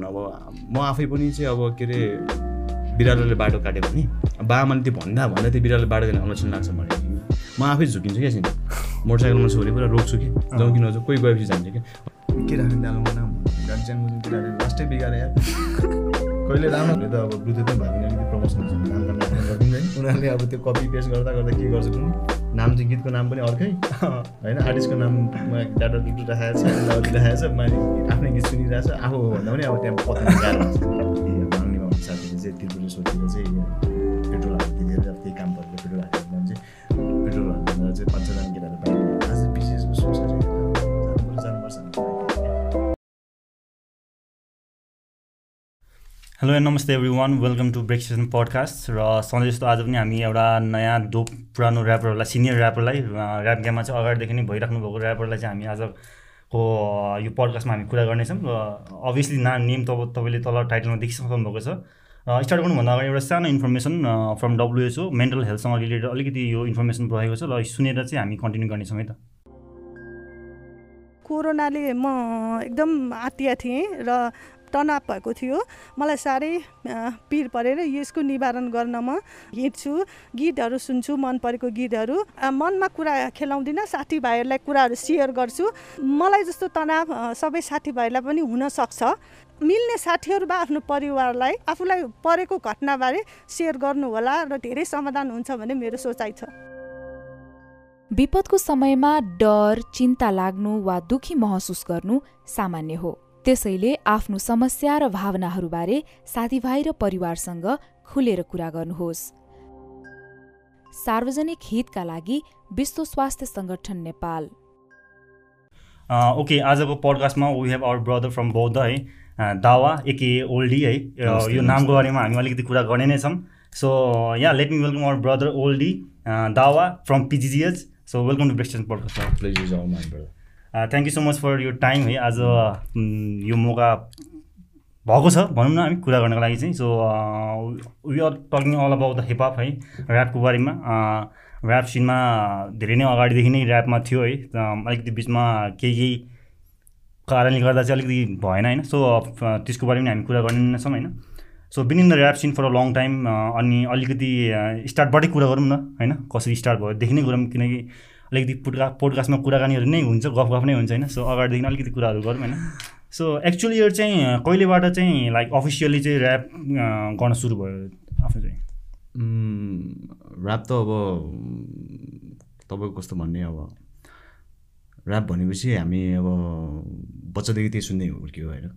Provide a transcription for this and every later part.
भन्नु अब म आफै पनि चाहिँ अब के अरे बिरालोले बाटो काट्यो भने बाबामाले त्यो भन्दा भन्दा त्यो बिरालो बाटो किन अलक्षण लाग्छ भने म आफै झुकिन्छु क्या मोटरसाइकलमा छोरी पुरा रोक्छु कि? जाउँ कि नजाउँ कोही गएपछि जान्छ कि के राख्नु डालो केटाले लास्टै बिगारे कहिले राम्रो त अब ब्लुटुथमै भयो अलिकति प्रमोसन उनीहरूले अब त्यो कपी पेस्ट गर्दा गर्दा के गर्छ कुनै नाम चाहिँ गीतको नाम पनि अर्कै। होइन आर्टिस्टको नाममा डाटा डुटु राखेको छ यताउति राखेको छ मैले आफ्नै गीत सुनिरहेको छ। आफू भन्दा पनि अब त्यहाँ पत्ता माग्नेमा साथीले चाहिँ त्रिपुरी सोचेर चाहिँ हेलो एन्ड नमस्ते everyone welcome to break session podcast र सधैँ जस्तो आज पनि हामी एउटा नयाँ दो पुरानो ऱ्यापरहरूलाई सिनियर ऱ्यापरलाई ऱ्याप गेममा चाहिँ अगाडिदेखि नै भइराख्नु भएको ऱ्यापरलाई चाहिँ हामी आजको यो पडकास्टमा हामी कुरा गर्नेछौँ। र अभियसली ना नेम त तपाईँले तल टाइटलमा देखिसक्नु भएको छ। स्टार्ट गर्नुभन्दा अगाडि एउटा सानो इन्फर्मेसन फ्रम डब्लुएचओ मेन्टल हेल्थसँग रिलेटेड अलिकति यो इन्फर्मेसन रहेको छ। र सुनेर चाहिँ हामी कन्टिन्यू गर्नेछौँ है त। कोरोनाले म एकदम आत्तिया थिएँ र तनाव भएको थियो। मलाई साह्रै पिर परेर यसको निवारण गर्न म हिँड्छु। गीतहरू सुन्छु मन परेको गीतहरू। मनमा कुरा खेलाउँदिनँ साथीभाइहरूलाई कुराहरू सेयर गर्छु। मलाई जस्तो तनाव सबै साथीभाइलाई पनि हुनसक्छ मिल्ने साथीहरू वा आफ्नो परिवारलाई आफूलाई परेको घटनाबारे सेयर गर्नुहोला र धेरै समाधान हुन्छ भन्ने मेरो सोचाइ छ। विपदको समयमा डर चिन्ता लाग्नु वा दुखी महसुस गर्नु सामान्य हो। त्यसैले आफ्नो समस्या र भावनाहरूबारे साथीभाइ र परिवारसँग खुलेर कुरा गर्नुहोस्। सार्वजनिक हितका लागि विश्व स्वास्थ्य संगठन नेपाल। ओके आजको पडकास्टमा we have our brother from Boudha है। दावा एके ओल्डी है। यो नामको बारेमा हामी अलिकति कुरा गर्ने नै छौँ। So yeah let me welcome our brother Oldie. Dawa from PGGH so welcome to break session podcast thank you so much for your time है आज यो मौका भएको छ भनौँ न हामी कुरा गर्नको लागि चाहिँ. So we are talking all about the hip hop है ऱ्यापको बारेमा. ऱ्याप सिनमा धेरै नै अगाडिदेखि नै ऱ्यापमा थियो है अलिकति बिचमा केही केही कारणले गर्दा चाहिँ अलिकति भएन होइन. सो त्यसको बारेमा हामी कुरा गर्ने नै छौँ होइन. So been in the rap scene for a long time अनि अलिकति स्टार्टबाटै कुरा गरौँ न होइन. कसरी स्टार्ट भयो देखि नै गरौँ किनकि अलिकति पुडका पोडकास्टमा कुराकानीहरू नै हुन्छ गफ गफ नै हुन्छ होइन? सो अगाडिदेखि अलिकति कुराहरू गरौँ होइन? सो एक्चुअली यो चाहिँ कहिलेबाट चाहिँ लाइक अफिसियली चाहिँ ऱ्याप गर्न सुरु भयो? आफ्नो चाहिँ। ऱ्याप त अब तपाईँको कस्तो भन्ने अब ऱ्याप भनेपछि हामी अब बच्चादेखि त्यही सुन्दै हुर्क्यो होइन?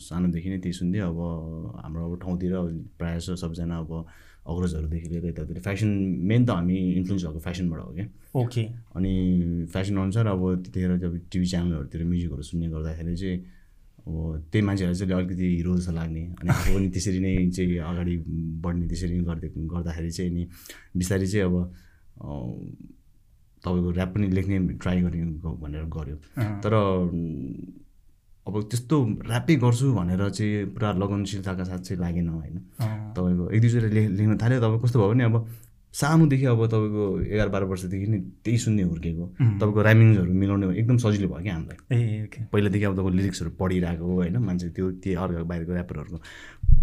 सानोदेखि नै त्यही सुन्दै अब हाम्रो अब ठाउँतिर प्रायः जस्तो सबजना अब अग्रजहरूदेखि लिएर यतातिर फेसन मेन त हामी इन्फ्लुएन्स भएको फेसनबाट हो क्या ओके अनि फेसन अनुसार अब त्यतिखेर जब टिभी च्यानलहरूतिर म्युजिकहरू सुन्ने गर्दाखेरि चाहिँ अब त्यही मान्छेहरू चाहिँ अलिकति हिरो जस्तो लाग्ने। अनि आफू पनि त्यसरी नै चाहिँ अगाडि बढ्ने त्यसरी नै गर्दै गर्दाखेरि चाहिँ अनि बिस्तारै चाहिँ अब तपाईँको ऱ्याप पनि लेख्ने ट्राई गर्ने भनेर गऱ्यो तर अब त्यस्तो ऱ्यापै गर्छु भनेर चाहिँ पुरा लगनशीलताका साथ चाहिँ लागेन होइन। तपाईँको एक दुईचोटि ले लेख्न थाल्यो। तपाईँ कस्तो भयो भने अब सानोदेखि अब तपाईँको एघार बाह्र वर्षदेखि नै त्यही सुन्ने हुर्केको। तपाईँको राइमिङ्सहरू मिलाउने एकदम सजिलो भयो क्या हामीलाई। ए पहिलादेखि अब तपाईँको लिरिक्सहरू पढिरहेको होइन। मान्छे त्यो त्यो अर्को बाहिरको ऱ्यापरहरूको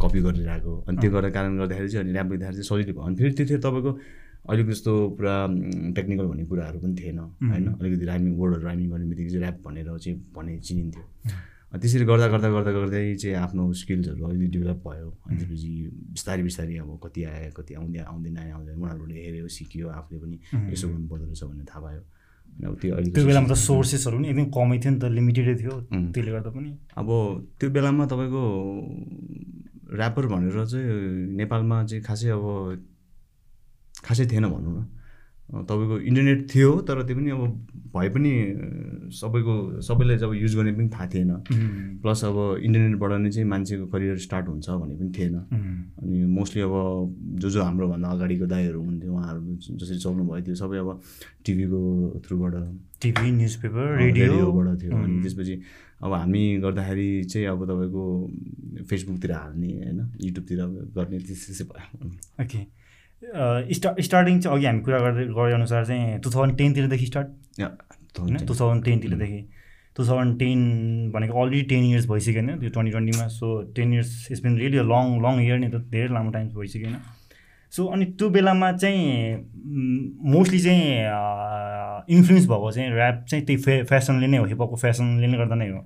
कपी गरिरहेको। अनि त्यो गरेर कारण गर्दाखेरि चाहिँ अनि ऱ्याप लेख्दाखेरि चाहिँ सजिलो भयो। अनि फेरि त्यतिखेर तपाईँको अलिक जस्तो पुरा टेक्निकल भन्ने कुराहरू पनि थिएन होइन। अलिकति राइमिङ वर्डहरू राइमिङ गर्ने बित्तिकै चाहिँ ऱ्याप भनेर चाहिँ भने चिनिन्थ्यो। त्यसरी गर्दा गर्दा गर्दा गर्दै चाहिँ आफ्नो स्किल्सहरू अलिकति डेभलप भयो। अनि त्यसपछि बिस्तारै बिस्तारै अब कति आयो कति आउँदै आउँदैन आयो आउँदैन उनीहरूले हेऱ्यो सिक्यो आफूले पनि यसो गर्नुपर्दो रहेछ भन्ने थाहा भयो। अब त्यो अहिले त्यो बेलामा त सोर्सेसहरू पनि एकदम कमै थियो नि त लिमिटेडै थियो। त्यसले गर्दा पनि। अब त्यो बेलामा तपाईँको ऱ्यापर भनेर चाहिँ नेपालमा चाहिँ खासै अब खासै थिएन भनौँ न। तपाईँको इन्टरनेट थियो तर त्यो पनि अब भए पनि सबैको सबैले जब युज गर्ने पनि थाहा थिएन। प्लस अब इन्टरनेटबाट नै चाहिँ मान्छेको करियर स्टार्ट हुन्छ भन्ने पनि थिएन। अनि मोस्टली अब जो जो हाम्रोभन्दा अगाडिको दाईहरू हुन्थ्यो उहाँहरू जसरी चल्नु भयो त्यो सबै अब टिभीको थ्रुबाट। टिभी न्युज पेपर रेडियोबाट थियो। अनि त्यसपछि अब हामी गर्दाखेरि चाहिँ अब तपाईँको फेसबुकतिर हाल्ने होइन? युट्युबतिर गर्ने त्यस्तै भयो। ओके। स्टा स्टार्टिङ चाहिँ अघि हामी कुरा गर्दै गरे अनुसार चाहिँ टु थाउजन्ड टेनतिरदेखि स्टार्ट होइन? टु थाउजन्ड टेनतिरदेखि टु थाउजन्ड टेन भनेको अलरेडी टेन इयर्स भइसक्यो होइन त्यो twenty ट्वेन्टीमा so ten years it's been really long long year नि त धेरै लामो टाइम भइसक्यो होइन सो अनि त्यो बेलामा चाहिँ मोस्टली चाहिँ इन्फ्लुएन्स भएको चाहिँ ऱ्याप चाहिँ त्यही फे फेसनले नै हो हिपहपको फेसनले नै गर्दा नै हो।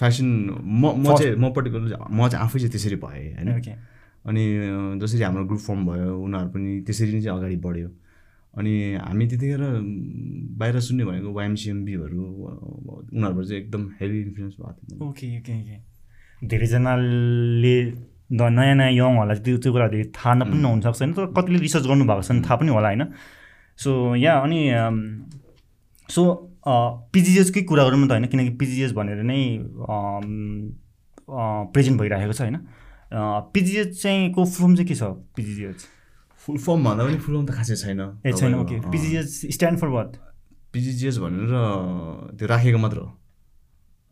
फेसन म म चाहिँ म पर्टिकुलर म चाहिँ आफै चाहिँ त्यसरी भएँ होइन? अनि जसरी हाम्रो ग्रुप फर्म भयो उनीहरू पनि त्यसरी नै चाहिँ अगाडि बढ्यो। अनि हामी त्यतिखेर बाहिर सुन्ने भनेको वाइएमसिएमबीहरू उनीहरूबाट चाहिँ एकदम हेभी इन्फ्लुएन्स भएको थियो। Okay okay okay. धेरैजनाले नयाँ नयाँ यङहरूलाई त्यो त्यो कुरा धेरै थाहा पनि नहुनसक्छ होइन तर कतिले रिसर्च गर्नुभएको छ भने थाहा पनि होला होइन। सो या अनि सो पिजिएसकै कुरा गरौँ न त होइन किनकि पिजिएस भनेर नै प्रेजेन्ट भइरहेको छ होइन। पिजिएस चाहिँ को फर्म चाहिँ के छ पिजिएस फुल फर्म भन्दा पनि फुल फर्म त खासै छैन ए छैन okay PGS stand for what PGGS भनेर त्यो राखेको मात्र हो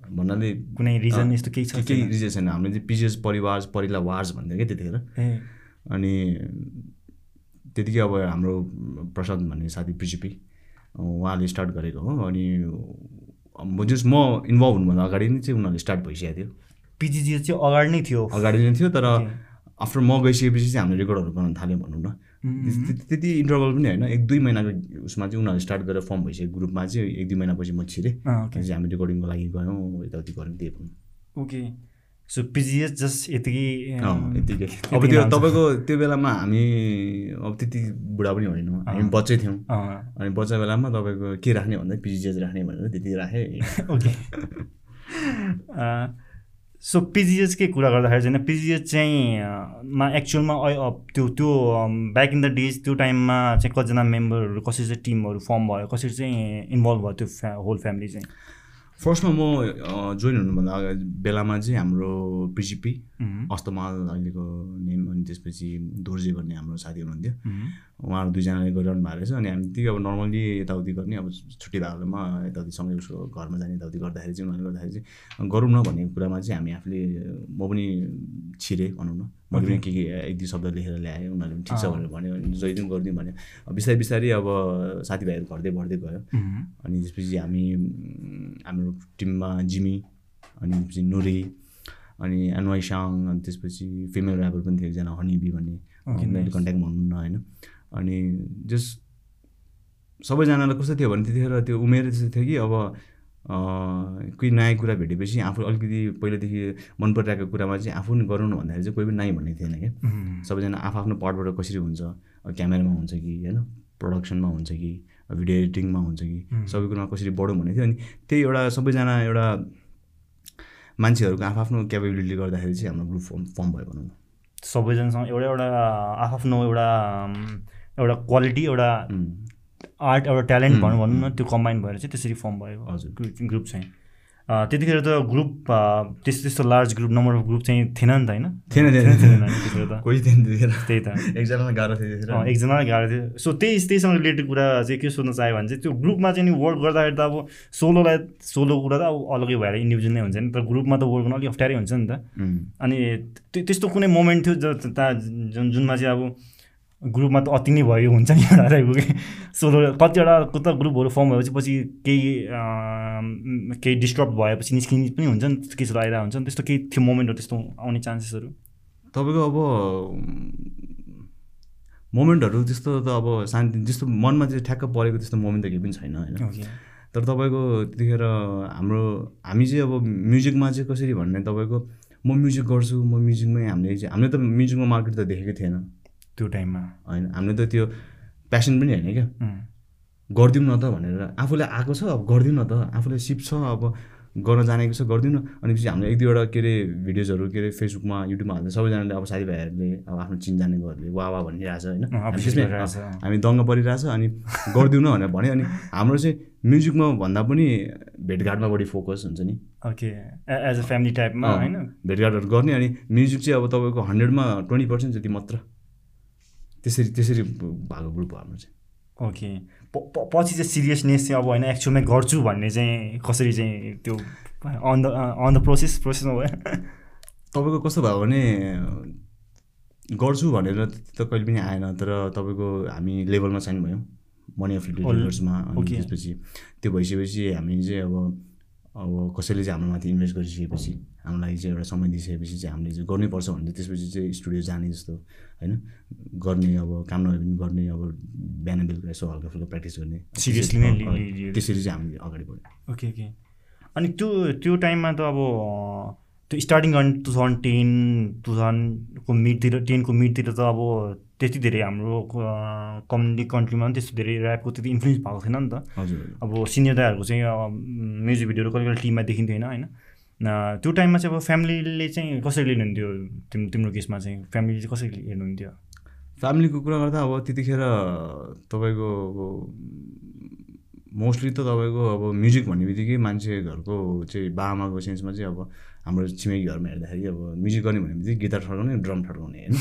भन्नाले कुनै रिजन यस्तो केही छ केही रिजन छैन हामीले चाहिँ पिजिएस परिवार परिला वार्स भन्थ्यो क्या त्यतिखेर अनि त्यतिकै अब हाम्रो प्रसाद भन्ने साथी प्रिजिपी उहाँले स्टार्ट गरेको हो अनि म जस म इन्भल्भ हुनुभन्दा अगाडि नै चाहिँ उनीहरूले स्टार्ट भइसकेको थियो पिजिजिएस चाहिँ अगाडि नै थियो। अगाडि नै थियो तर. आफ्टर म गइसकेपछि चाहिँ हामीले रेकर्डहरू गर्न थाल्यौँ भनौँ न। त्यति- इन्टरभल पनि होइन एक दुई महिनाको उसमा चाहिँ उनीहरूले स्टार्ट गरेर फर्म भइसक्यो ग्रुपमा चाहिँ एक दुई महिनापछि म छिरेँ। त्यहाँपछि हामी रेकर्डिङको लागि गयौँ यताउति गऱ्यौँ त्यही पनि। ओके। सो पिजिएस जस्ट यतिकै यतिकै। अब त्यो। तपाईँको त्यो बेलामा हामी अब त्यति बुढा पनि होइनौँ। हामी बच्चै थियौँ। अनि बच्चा बेलामा तपाईँको के राख्ने भन्दा पिजिएच राख्ने भनेर त्यति राखेँ। ओके। सो पिजिएसकै कुरा गर्दाखेरि चाहिँ पिजिएच चाहिँ मा एक्चुअलमा त्यो त्यो ब्याक इन द डेज त्यो टाइममा चाहिँ कतिजना मेम्बरहरू कसरी चाहिँ टिमहरू फर्म भयो कसरी चाहिँ इन्भल्भ भयो त्यो फ्या होल फ्यामिली चाहिँ? फर्स्टमा म जोइन हुनुभन्दा अगाडि बेलामा चाहिँ हाम्रो पिजिपी अस्तमाल अहिलेको नेम अनि त्यसपछि दोर्जे भन्ने हाम्रो साथी हुनुहुन्थ्यो। उहाँहरू दुईजनाले गरिरहनु भएको रहेछ अनि हामी त्यही अब नर्मली यताउति गर्ने अब छुट्टी भएको बेलामा यताउति सँगै उसको घरमा जाने यताउति गर्दाखेरि चाहिँ उनीहरूले गर्दाखेरि चाहिँ गरौँ न भन्ने कुरामा चाहिँ हामी आफूले म पनि छिरेँ भनौँ न। मैले पनि के के एक दुई शब्द लेखेर ल्याएँ उनीहरूले पनि ठिक छ भनेर भन्यो अनि जहिले पनि गरिदिउँ भन्यो। अब बिस्तारै बिस्तारै अब साथीभाइहरू घट्दै बढ्दै गयो। अनि त्यसपछि हामी हाम्रो टिममा जिमी अनि त्यसपछि नुरी अनि एनवाइसाङ अनि त्यसपछि फिमेल ऱ्यापर पनि थियो एकजना हनिबी भन्ने। मैले nice. कन्ट्याक्ट भन्नु न होइन। अनि जस सबैजनालाई कस्तो थियो भने त्यतिखेर त्यो उमेर त्यस्तो थियो कि अब कोही नयाँ कुरा भेटेपछि आफू अलिकति पहिलादेखि मन परिरहेको कुरामा चाहिँ आफू न भन्दाखेरि चाहिँ कोही पनि नाइ भन्ने थिएन क्या सबैजना आफ्नो पार्टबाट कसरी हुन्छ? क्यामेरामा हुन्छ कि होइन? प्रडक्सनमा हुन्छ कि? भिडियो एडिटिङमा हुन्छ कि? सबै कुरामा कसरी बढौँ भनेको थियो। अनि त्यही एउटा सबैजना एउटा मान्छेहरूको आफ्नो क्यापेबिलिटीले गर्दाखेरि चाहिँ हाम्रो ग्रुप फर्म फर्म भयो भनौँ न। सबैजनासँग एउटा एउटा आफ्नो एउटा एउटा क्वालिटी एउटा आर्ट एउटा ट्यालेन्ट भनौँ भनौँ न त्यो कम्बाइन भएर चाहिँ त्यसरी फर्म भयो। हजुर। ग्रुप चाहिँ। त्यतिखेर त ग्रुप त्यस्तो त्यस्तो large group number of group चाहिँ थिएन नि त होइन? थिएन थिएन थिएन त्यतिखेर त। कोही थिएन त्यतिखेर। त्यही त। एकजनालाई गाह्रो थियो एकजनालाई गाह्रो थियो। सो त्यही त्यहीसँग रिलेटेड कुरा चाहिँ के सोध्न चाह्यो भने चाहिँ त्यो ग्रुपमा चाहिँ नि वर्क गर्दाखेरि त अब सोलोलाई सोलो कुरा त अब अलग्गै भएर इन्डिभिजुअल नै हुन्छ नि तर ग्रुपमा त वर्क गर्नु अलिक अप्ठ्यारै हुन्छ नि त। अनि त्यो- त्यस्तो कुनै मोमेन्ट थियो जुनमा चाहिँ अब ग्रुपमा त अति नै भयो हुन्छ नि एउटा टाइपको कि सोलो कतिवटा त ग्रुपहरू फर्म भएपछि पछि केही केही डिस्टर्ब भएपछि निस्किने पनि हुन्छ नि त्यस्तो केसहरू आइरहेको हुन्छ नि त्यस्तो केही थियो मोमेन्टहरू त्यस्तो आउने चान्सेसहरू तपाईँको अब मोमेन्टहरू त्यस्तो त अब शान्ति जस्तो मनमा चाहिँ ठ्याक्क परेको त्यस्तो मोमेन्ट त केही पनि छैन होइन? तर तपाईँको त्यतिखेर हाम्रो हामी चाहिँ अब म्युजिकमा चाहिँ कसरी भन्ने तपाईँको म म्युजिक गर्छु म म्युजिकमै हामीले चाहिँ हामीले त म्युजिकमा मार्केट त देखेकै थिएन। त्यो टाइममा। होइन हामीले त त्यो प्यासन पनि होइन क्या। गरिदिउँ न त भनेर। आफूलाई आएको छ अब गरिदिउँ न त। आफूलाई सिप छ अब गर्न जानेको छ गरिदिउँ न। अनि पछि हामीले एक दुईवटा के अरे भिडियोजहरू के अरे फेसबुकमा युट्युबमा हाल्दा सबैजनाले अब साथीभाइहरूले अब आफ्नो चिनजानेकोहरूले वा वा भनिरहेको छ होइन हामी दङ्ग परिरहेछ अनि गरिदिउँ न भनेर भन्यो अनि हाम्रो चाहिँ म्युजिकमा भन्दा पनि भेटघाटमा बढी फोकस हुन्छ नि। ओके। एज अ फ्यामिली टाइपमा होइन? भेटघाटहरू गर्ने अनि म्युजिक चाहिँ अब तपाईँको हन्ड्रेडमा ट्वेन्टी पर्सेन्ट जति मात्र। त्यसरी त्यसरी भएको ग्रुप हो हाम्रो चाहिँ। ओके। पछि चाहिँ सिरियसनेस चाहिँ अब होइन एक्चुअलमै गर्छु भन्ने चाहिँ कसरी चाहिँ त्यो on the on the process प्रोसेसमा भयो? तपाईँको कस्तो भयो भने गर्छु भनेर त कहिले पनि आएन तर तपाईँको हामी लेभलमा साइन भयौँ। मनी अफ रिलेटर्समा अनि. त्यसपछि त्यो भइसकेपछि हामी चाहिँ अब अब कसैले चाहिँ हाम्रो माथि इन्भेस्ट गरिसकेपछि हाम्रो लागि चाहिँ एउटा समय दिइसकेपछि चाहिँ हामीले चाहिँ गर्नैपर्छ भने त्यसपछि चाहिँ स्टुडियो जाने जस्तो होइन? गर्ने अब काम नभए पनि गर्ने अब बिहान बेलुका यसो हल्का फुल्का प्र्याक्टिस गर्ने। Seriously नै त्यसरी चाहिँ हामीले अगाडि बढ्यौँ। Okay okay. अनि त्यो त्यो टाइममा त अब त्यो स्टार्टिङ गर्ने टु थाउजन्ड टेन टु थाउजन्डको मिडतिर टेनको मिडतिर त अब त्यति धेरै हाम्रो कम्युनिटी कन्ट्रीमा पनि त्यस्तो धेरै ऱ्यापको त्यति इन्फ्लुएन्स भएको थिएन नि त। हजुर अब सिनियर दाइहरूको चाहिँ म्युजिक भिडियोहरू कहिले कहिले टिममा देखिन्थ्यो होइन होइन। त्यो टाइममा चाहिँ अब फ्यामिलीले चाहिँ कसरी लिनुहुन्थ्यो तिम्रो तिम्रो केसमा चाहिँ? फ्यामिली चाहिँ कसरी हेर्नुहुन्थ्यो? फ्यामिलीको कुरा गर्दा अब त्यतिखेर तपाईँको अब मोस्टली त तपाईँको अब म्युजिक भन्ने बित्तिकै मान्छे घरको चाहिँ बाआमाको सेन्समा चाहिँ अब हाम्रो छिमेकी घरमा हेर्दाखेरि अब म्युजिक गर्ने भन्ने बित्तिकै गिटार थर्काउने ड्रम थर्काउने होइन।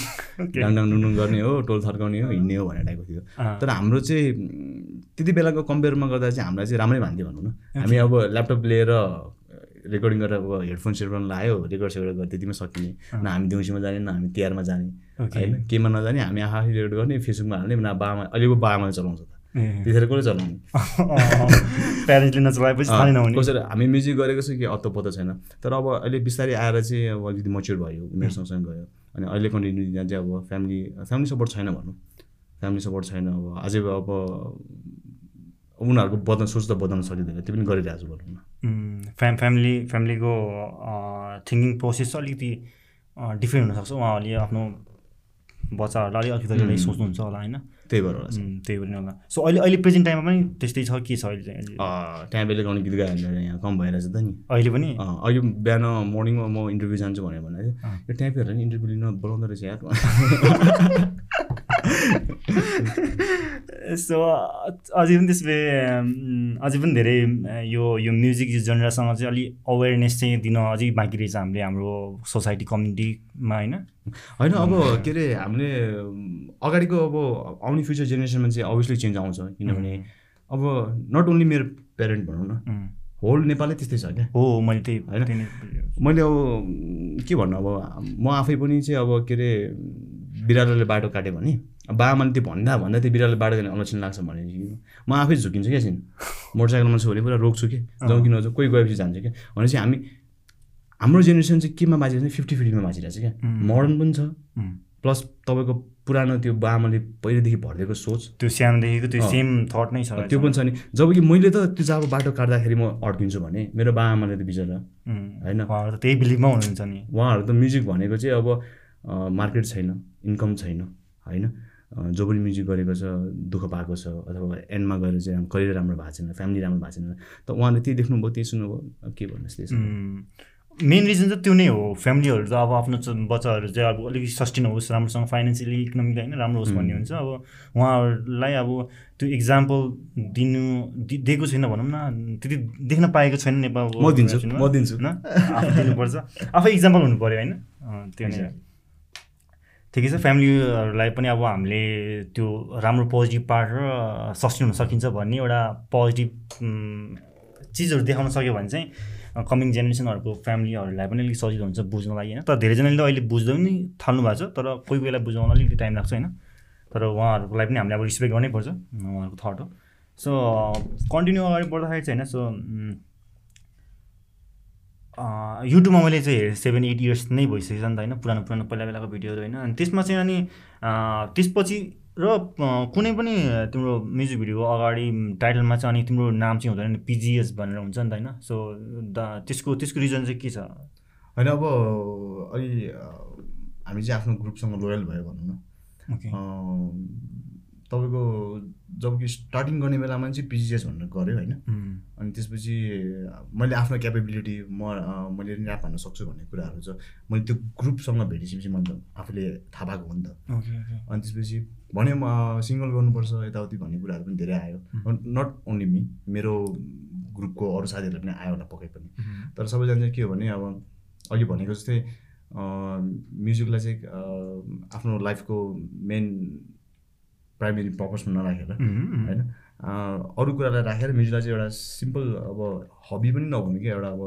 डाङ डाङ डुङ डुङ गर्ने हो टोल थर्काउने हो हिँड्ने हो भन्ने टाइपको थियो। तर हाम्रो चाहिँ त्यति बेलाको कम्पेयरमा गर्दा चाहिँ हामीलाई चाहिँ राम्रै मान्थ्यो भनौँ न। हामी अब ल्यापटप लिएर रेकर्डिङ गरेर अब हेडफोन सेडफोन लगायो रेकर्ड सेकर्ड गरेर त्यतिमा सकिने। न हामी देउसीमा जाने न हामी तिहारमा जाने। होइन केमा नजाने हामी आफै रेकर्ड गर्ने फेसबुकमा हाल्ने न बाबामा अहिलेको बाबामाले चलाउँछ। त्यतिखेर कसले चलाउने प्यारेन्ट्सले नचलाएपछि थाहा नहुने। कसरी? हामी म्युजिक गरेको छ कि अत्तो पत्तो छैन। तर अब अहिले बिस्तारै आएर चाहिँ अब अलिकति मच्योर भयो उमेर सँगसँगै गयो। अनि अहिले कन्टिन्यू दिँदा चाहिँ अब फ्यामिली फ्यामिली सपोर्ट छैन भनौँ फ्यामिली सपोर्ट छैन अब। अझै अब उनीहरूको बदल्न सोच त बदल्न सकिँदैन। त्यो पनि गरिरहेको छु भनौँ न। फ्याम फ्यामिली फ्यामिलीको थिङ्किङ प्रोसेस अलिकति डिफ्रेन्ट हुनसक्छ। उहाँहरूले आफ्नो बच्चाहरूलाई अलिक अलिकति सोच्नुहुन्छ होला होइन? त्यही भएर होला त्यही होला। सो अहिले अहिले प्रेजेन्ट टाइममा पनि त्यस्तै छ के छ अहिले त्यहाँ बेला गाउने गीत गायो भने यहाँ कम भइरहेछ त नि। अहिले पनि? अहिले बिहान मर्निङमा म इन्टरभ्यू जान्छु भनेर भने अँ। यो हेरेर नि इन्टरभ्यू लिन बोलाउँदो रहेछ यार। सो अझै पनि त्यसले अझै पनि धेरै यो यो म्युजिक यो जनरासँग चाहिँ अलिक अवेरनेस चाहिँ दिन अझै बाँकी रहेछ हामीले हाम्रो सोसाइटी कम्युनिटीमा होइन? होइन अब के अरे हामीले अगाडिको अब आउने फ्युचर जेनेरेसनमा चाहिँ अभियसली चेन्ज आउँछ किनभने अब नट ओन्ली मेरो प्यारेन्ट भनौँ न होल नेपालै त्यस्तै छ क्या। हो मैले त्यही होइन? मैले अब के भन्नु अब म आफै पनि चाहिँ अब के अरे बिरालोले बाटो काट्यो भने बाबामाले त्यो भन्दा भन्दा त्यो बिरालोले बाटो काट्ने अनसन लाग्छ भने म आफै झुकिन्छु क्या छिन्। मोटरसाइकलमा छु भने पुरा रोक्छु कि? जाउँ कि नजाउँ कोही गएपछि जान्छ क्या भनेपछि हामी हाम्रो जेनेरेसन चाहिँ केमा बाँचिरहेको छ फिफ्टी फिफ्टीमा बाँचिरहेको छ क्या। मोडर्न पनि छ। प्लस तपाईँको पुरानो त्यो बाआमाले पहिलेदेखि भरिदिएको सोच। त्यो सानोदेखिको त्यो। सेम थट नै छ त्यो पनि छ नि। जब कि मैले त त्यो जब बाटो काट्दाखेरि म अड्किन्छु भने मेरो बाआमाले त बिचरा। उम्, होइन? उहाँहरू त त्यही बिलिभमा हुनुहुन्छ नि। उहाँहरू त म्युजिक भनेको चाहिँ अब मार्केट छैन इन्कम छैन होइन? अ, जो पनि म्युजिक गरेको छ दुःख पाएको छ अथवा एन्डमा गएर चाहिँ करियर राम्रो भएको छैन फ्यामिली राम्रो भएको छैन त उहाँले त्यही देख्नुभयो त्यही सुन्नुभयो के भन्नुहोस् त्यही छ। मेन रिजन चाहिँ त्यो नै हो फ्यामिलीहरू त अब आफ्नो बच्चाहरू चाहिँ अब अलिकति सस्टेन होस् राम्रोसँग फाइनेन्सियली इकोनोमिकली होइन राम्रो होस् भन्ने हुन्छ अब उहाँहरूलाई अब त्यो इक्जाम्पल दिनु दिएको छैन भनौँ न त्यति देख्न पाएको छैन नेपालको म दिन्छु मा। दिन्छु होइन आफू दिनुपर्छ आफै इक्जाम्पल हुनु पऱ्यो होइन त्यो नै। ठिकै छ फ्यामिलीहरूलाई पनि अब हामीले त्यो राम्रो पोजिटिभ पार्ट र सस्टेन हुन सकिन्छ भन्ने एउटा पोजिटिभ चिजहरू देखाउन सक्यो भने चाहिँ कमिङ जेनेरेसनहरूको फ्यामिलीहरूलाई पनि अलिक सजिलो हुन्छ बुझ्न लागि होइन। तर धेरैजनाले त अहिले बुझ्दै पनि थाल्नु भएको छ तर कोही बेला बुझाउन अलिकति टाइम लाग्छ होइन। तर उहाँहरूको लागि पनि हामीले अब रिस्पेक्ट गर्नै पर्छ उहाँहरूको थट हो। सो कन्टिन्यू अगाडि बढ्दाखेरि चाहिँ होइन सो युट्युबमा मैले चाहिँ सेभेन एट इयर्स नै भइसकेछ नि त होइन पुरानो पुरानो पहिला बेलाको भिडियोहरू होइन। अनि त्यसमा चाहिँ अनि त्यसपछि र कुनै पनि तिम्रो म्युजिक भिडियोको अगाडि टाइटलमा चाहिँ अनि तिम्रो नाम चाहिँ हुँदैन पिजिएस भनेर हुन्छ नि त होइन। सो द त्यसको त्यसको रिजन चाहिँ के छ? होइन अब अलि हामी चाहिँ आफ्नो ग्रुपसँग लोयल भयो भनौँ न। तपाईँको जब कि स्टार्टिङ गर्ने बेलामा चाहिँ पिजिएस भनेर गऱ्यो होइन। अनि त्यसपछि मैले आफ्नो क्यापेबिलिटी म मैले ऱ्याप हान्न सक्छु भन्ने कुराहरू छ। मैले त्यो ग्रुपसँग भेटिसकेपछि मैले त आफूले थाहा पाएको हो नि त। अनि त्यसपछि भन्यो म सिङ्गल गर्नुपर्छ यताउति भन्ने कुराहरू पनि धेरै आयो। नट ओन्ली मी मेरो ग्रुपको अरू साथीहरूलाई पनि आयो होला पक्कै पनि। तर सबैजना चाहिँ के हो भने अब अघि भनेको जस्तै म्युजिकलाई चाहिँ आफ्नो लाइफको मेन प्राइमेरी पर्पजमा नराखेर होइन? अरू कुरालाई राखेर म्युजिकलाई चाहिँ एउटा सिम्पल अब हबी पनि नभन्नु कि एउटा अब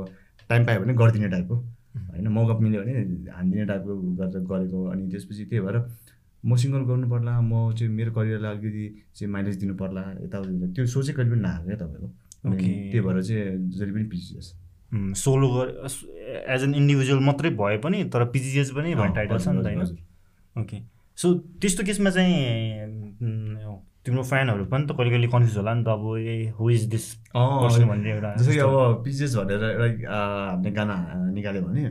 टाइम पायो भने गरिदिने टाइपको होइन? मौका मिल्यो भने हानिदिने टाइपको गरेर गरेको अनि त्यसपछि त्यही भएर म सिङ्गल गर्नु पर्ला म चाहिँ मेरो करियरलाई अलिकति चाहिँ माइलेज दिनु पर्ला यताउति त्यो सोचै कहिले पनि नआएको क्या तपाईँको. त्यही भएर चाहिँ जहिले पनि PGS solo as an individual मात्रै भए पनि तर पिजिएस पनि भन्ने टाइटल छ नि त होइन? ओके सो त्यस्तो केसमा चाहिँ तिम्रो फ्यानहरू पनि त कहिले कहिले कन्फ्युज होला नि त अब ए हु इज दिस भन्ने एउटा जस्तो कि अब पिजिएस भनेर एउटा हामीले गाना निकाल्यो भने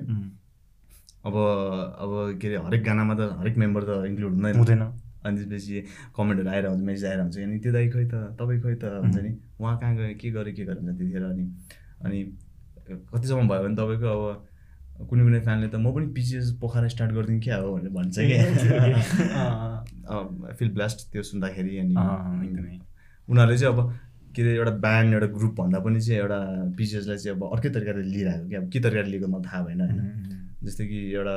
अब अब के अरे हरेक गानामा त हरेक मेम्बर त इन्क्लुड हुँदैन। हुँदैन। अनि त्यसपछि कमेन्टहरू आएर हुन्छ मेसेज आएर हुन्छ अनि त्यो दाइ खोइ त तपाईँ खोइ त हुन्छ नि। उहाँ कहाँ गयो के गर्यो के गर्यो हुन्छ त्यतिखेर अनि अनि कतिसम्म भयो भने तपाईँको अब कुनै कुनै फ्यानले त म पनि पिजिएस पोखरा स्टार्ट गरिदिउँ क्या हो भनेर भन्छ कि फिल ब्लास्ट त्यो सुन्दाखेरि अनि एकदमै। उनीहरूले चाहिँ अब के अरे एउटा ब्यान्ड एउटा ग्रुप भन्दा पनि चाहिँ एउटा पिजिएसलाई चाहिँ अब अर्कै तरिकाले लिइरहेको क्या। अब के तरिकाले लिएको मलाई थाहा भएन होइन। जस्तै कि एउटा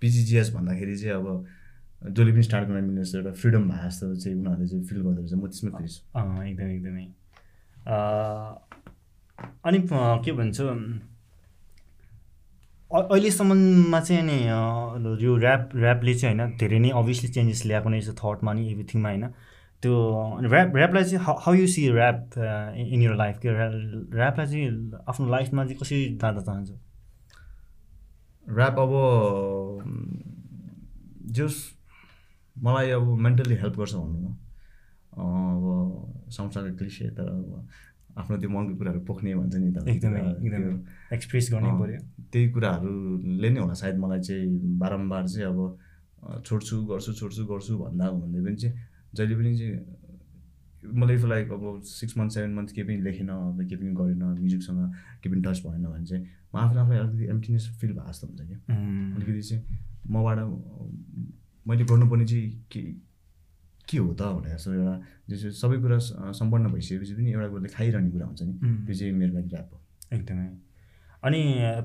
पिजिजिएस भन्दाखेरि चाहिँ अब जसले पनि स्टार्ट गर्न मिल्ने जस्तो एउटा फ्रिडम भए जस्तो चाहिँ उनीहरूले चाहिँ फिल गर्दो रहेछ। म त्यसमै खुसी छु। एकदमै एकदमै। अनि के भन्छ? अहिलेसम्ममा चाहिँ अनि यो ऱ्याप ऱ्यापले चाहिँ होइन धेरै नै अभियसली चेन्जेस ल्याएको नै छ थटमा नि एभ्रिथिङमा होइन। त्यो ऱ्याप ऱ्यापलाई चाहिँ how you see rap in your life के ऱ्यापलाई चाहिँ आफ्नो लाइफमा चाहिँ कसरी जाँदा चाहन्छ? ऱ्याप अब जस मलाई अब मेन्टली हेल्प गर्छ भनौँ न अब सँगसँगै क्लिसे तर अब आफ्नो त्यो मनको कुराहरू पोख्ने भन्छ नि त। एकदमै एकदमै एक्सप्रेस गर्नै पऱ्यो त्यही कुराहरूले नै होला सायद मलाई चाहिँ बारम्बार चाहिँ अब छोड्छु गर्छु छोड्छु गर्छु भन्दा भन्दै पनि चाहिँ जहिले पनि चाहिँ मलाई इफ लाइक अब सिक्स मन्थ सेभेन मन्थ केही पनि लेखेन अब केही पनि गरेन म्युजिकसँग केही पनि टच भएन भने चाहिँ म आफूले आफूलाई अलिकति एम्टिनेस फिल भए जस्तो हुन्छ क्या। अलिकति चाहिँ मबाट मैले गर्नुपर्ने चाहिँ के के हो त भनेर जस्तो एउटा जस्तो सबै कुरा स- सम्पन्न भइसकेपछि पनि एउटा कुराले खाइरहने कुरा हुन्छ नि। त्यो चाहिँ मेरो लागि ऱ्याप हो। एकदमै। अनि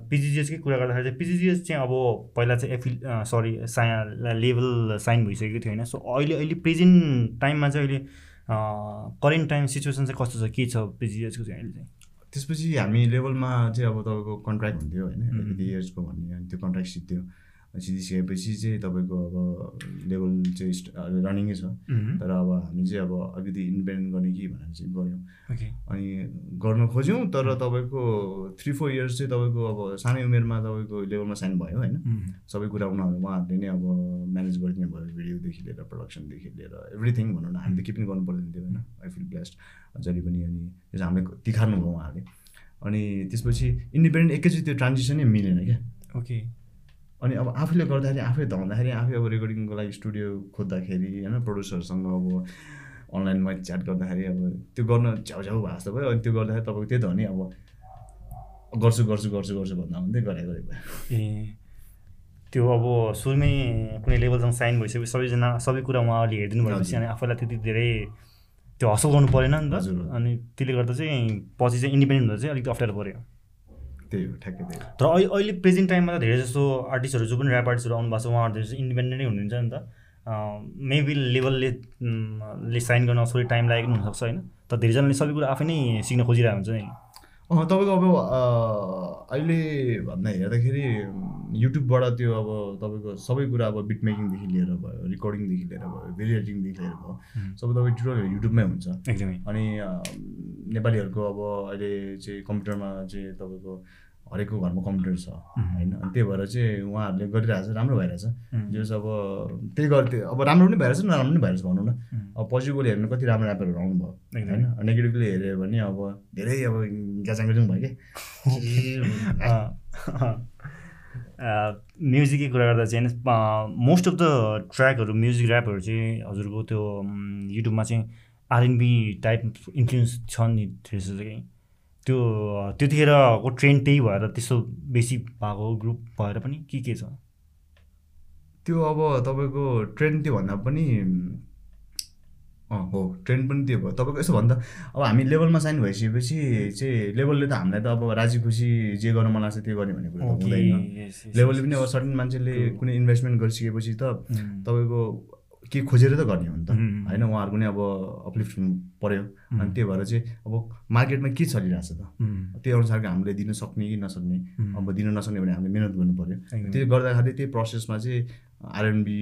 पिजिजिएसकै कुरा गर्दाखेरि चाहिँ पिजिजिएस चाहिँ अब पहिला चाहिँ एफिल सरी साया लेभल साइन भइसकेको थियो होइन। सो अहिले अहिले प्रेजेन्ट टाइममा चाहिँ अहिले करेन्ट टाइम सिचुएसन चाहिँ कस्तो छ? के छ पिजिजिएसको चाहिँ अहिले चाहिँ? त्यसपछि हामी लेभलमा चाहिँ अब तपाईँको कन्ट्र्याक्ट हुन्थ्यो होइन. यति इयर्सको भन्ने अनि त्यो कन्ट्र्याक्ट सिद्धि सिधिसकेपछि चाहिँ तपाईँको अब लेभल चाहिँ रनिङै छ। तर अब हामी चाहिँ अब अलिकति इन्डिपेन्डेन्ट गर्ने कि भनेर चाहिँ गऱ्यौँ। अनि गर्न खोज्यौँ तर तपाईँको थ्री फोर इयर्स चाहिँ तपाईँको अब सानै उमेरमा तपाईँको लेभलमा साइन भयो होइन? सबै कुरा उनीहरू उहाँहरूले नै अब म्यानेज गरिदिनु भयो भिडियोदेखि लिएर प्रडक्सनदेखि लिएर एभ्रिथिङ भनौँ न हामीले के पनि गर्नु पर्दैन थियो होइन? आई फिल ब्लेस्ड जहिले पनि अनि त्यस हामीले तिखार्नु भयो उहाँहरूले। अनि त्यसपछि इन्डिपेन्डेन्ट एकैचोटि त्यो ट्रान्जिसनै मिलेन क्या। ओके। अनि अब आफूले गर्दाखेरि आफै धाउँदाखेरि आफै अब रेकर्डिङको लागि स्टुडियो खोज्दाखेरि होइन प्रड्युसरसँग अब अनलाइनमा च्याट गर्दाखेरि अब त्यो गर्न छ्याउछ्याउ भएको जस्तो भयो अनि त्यो गर्दाखेरि तपाईँको त्यही त हो नि अब गर्छु गर्छु गर्छु गर्छु भन्दा भन्दै गरे गरे भयो ए त्यो अब सुरुमै कुनै लेभलसँग साइन भइसकेपछि सबैजना सबै कुरा उहाँहरूले हेरिदिनु भएपछि। अनि आफूलाई त्यति धेरै त्यो हसल गर्नु परेन नि त हजुर। अनि त्यसले गर्दा चाहिँ पछि चाहिँ इन्डिपेन्डेन्ट हुँदा चाहिँ अलिकति अप्ठ्यारो पऱ्यो त्यही हो ठ्याक्कै त्यही तर अहिले अहिले प्रेजेन्ट टाइममा त धेरै जस्तो आर्टिस्टहरू जो पनि ऱ्याप आर्टिस्टहरू आउनु भएको छ उहाँहरू धेरै इन्डिपेन्डेन्टै हुनुहुन्छ नि त। मेबी लेभलले ले साइन गर्न थोरै टाइम लागेको पनि हुनसक्छ होइन? तर धेरैजनाले सबै कुरा आफै नै सिक्न खोजिरहेको हुन्छ नि तपाईँको अब अहिले भन्दा हेर्दाखेरि युट्युबबाट त्यो अब तपाईँको सबै कुरा अब बिट मेकिङदेखि लिएर भयो रेकर्डिङदेखि लिएर भयो भिडियो एडिटिङदेखि लिएर भयो सबै तपाईँ ट्युटोरियल युट्युबमै हुन्छ। एकदमै। अनि नेपालीहरूको अब अहिले चाहिँ कम्प्युटरमा चाहिँ तपाईँको हरेकको घरमा कम्प्युटर छ होइन? अनि त्यही भएर चाहिँ उहाँहरूले गरिरहेको छ राम्रो भइरहेछ जस अब त्यही गर्थ्यो अब राम्रो पनि भइरहेछ नराम्रो पनि भइरहेछ भनौँ न। अब पोजिटिभली हेर्नु कति राम्रो ऱ्यापरहरू आउनु भयो एकदमै। होइन? नेगेटिभली हेऱ्यो भने अब धेरै अब ग्याचाङ भयो कि? म्युजिककै कुरा गर्दा चाहिँ मोस्ट अफ द ट्र्याकहरू म्युजिक ऱ्यापहरू चाहिँ हजुरको त्यो युट्युबमा चाहिँ आरएनबी टाइप इन्फ्लुएन्स छ नि त्यो त्यतिखेरको ट्रेन्ड त्यही भएर त्यस्तो बेसी भएको ग्रुप भएर पनि के के छ? त्यो अब तपाईँको ट्रेन्ड त्यो भन्दा पनि हो। ट्रेन्ड पनि त्यो भयो। तपाईँको यसो भन्दा अब हामी लेभलमा साइन भइसकेपछि चाहिँ लेभलले त हामीलाई त अब राजी खुसी जे गर्न मन लाग्छ त्यो गर्ने भन्ने कुरा त हुँदैन। लेभलले पनि अब सर्टन मान्छेले कुनै इन्भेस्टमेन्ट गरिसकेपछि त तपाईँको के खोजेर त गर्ने हो नि त. होइन उहाँहरूको नै अब अपलिफ्ट हुनु पऱ्यो अनि त्यही भएर चाहिँ अब मार्केटमा के चलिरहेछ त? त्यही अनुसारको हामीले दिन सक्ने कि नसक्ने. अब दिन नसक्ने भने हामीले मिहिनेत गर्नु पऱ्यो। त्यो गर्दाखेरि त्यही प्रोसेसमा चाहिँ आरएनबी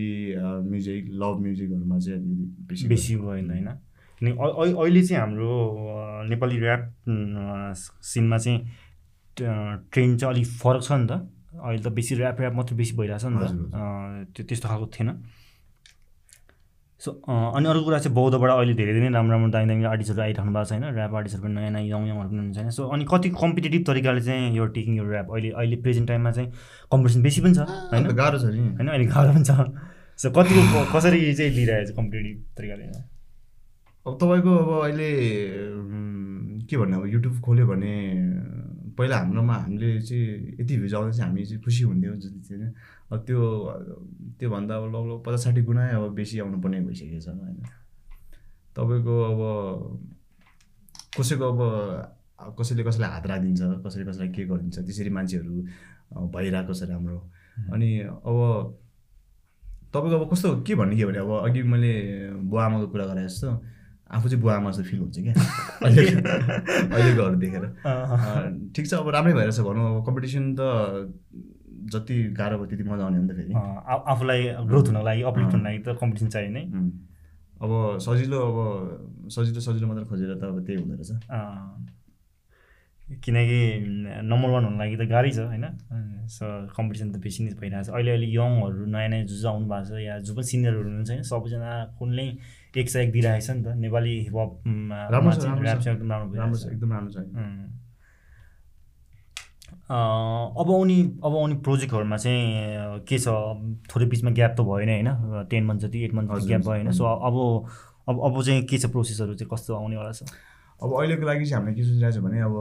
म्युजिक लभ म्युजिकहरूमा चाहिँ अलिकति बेसी बेसी गएन होइन? किनकि अ- अ- अहिले चाहिँ हाम्रो नेपाली ऱ्याप सिनमा चाहिँ ट्रेन्ड चाहिँ अलिक फरक छ नि त। अहिले त बेसी ऱ्याप ऱ्याप मात्रै बेसी भइरहेछ नि त। त्यो त्यस्तो खालको थिएन। सो अनि अर्को कुरा चाहिँ बौद्धबाट अहिले धेरै धेरै राम्रो राम्रो दामी दामी आर्टिस्टहरू आइराख्नु भएको छ होइन ऱ्याप आर्टिस्टहरू पनि नयाँ नयाँ यङ यङहरू पनि हुन्छ होइन सो अनि कति कम्पिटेटिभ तरिकाले चाहिँ यो टेकिङ यो ऱ्याप अहिले अहिले प्रेजेन्ट टाइममा चाहिँ कम्पिटिसन बेसी पनि छ होइन? गाह्रो छ नि। होइन अहिले गाह्रो पनि छ। सो कतिको क- कसरी चाहिँ लिइरहेको छ कम्पिटेटिभ तरिकाले? अब तपाईँको अब अहिले के भन्ने अब युट्युब खोल्यो भने पहिला हाम्रोमा हामीले चाहिँ यति भ्युज आउँदा चाहिँ हामी चाहिँ खुसी हुन्थ्यौँ जति होइन। अब त्यो त्योभन्दा अब लगभग पचास साठी गुणा अब बेसी आउनु पर्ने भइसकेको छ होइन। तपाईँको अब कसैको अब कसैले कसैलाई हात राखिदिन्छ कसैले कसैलाई के गरिदिन्छ त्यसरी मान्छेहरू भइरहेको छ राम्रो। अनि अब तपाईँको अब कस्तो के भन्ने के भने अब अघि मैले बुवा आमाको कुरा गरे जस्तो। आफू चाहिँ बुवा आमा जस्तो फिल हुन्छ क्या। अहिले अहिलेकोहरू देखेर। अँ, ठिक छ अब राम्रै भइरहेछ भनौँ अब कम्पिटिसन त जति गाह्रो भयो त्यति मजा आउने हो नि त फेरि। आफूलाई ग्रोथ हुनको लागि अपलिफ्ट हुनको लागि त कम्पिटिसन चाहियो नै. अब सजिलो अब सजिलो सजिलो मात्र खोजेर त अब त्यही हुँदो रहेछ। किनकि नम्बर वान हुनको लागि त गाह्रै छ होइन? सो कम्पिटिसन त बेसी नै भइरहेको छ अहिले अहिले यङहरू नयाँ नयाँ जो आउनु भएको छ या जो पनि सिनियरहरू हुनुहुन्छ होइन? सबैजना कुनले एक सय एक दिइरहेको छ नि त। नेपाली हिपहप राम्रो छ, एकदम राम्रो छ एकदम राम्रो छ। अब आउने अब आउने प्रोजेक्टहरूमा चाहिँ के छ? थोरै बिचमा ग्याप त भएन होइन? टेन मन्थ जति एट मन्थ ग्याप भयो होइन। सो अब अब अब चाहिँ के छ प्रोसेसहरू चाहिँ कस्तो आउनेवाला छ? अब अहिलेको लागि चाहिँ हामीले के सोचिरहेको छ भने अब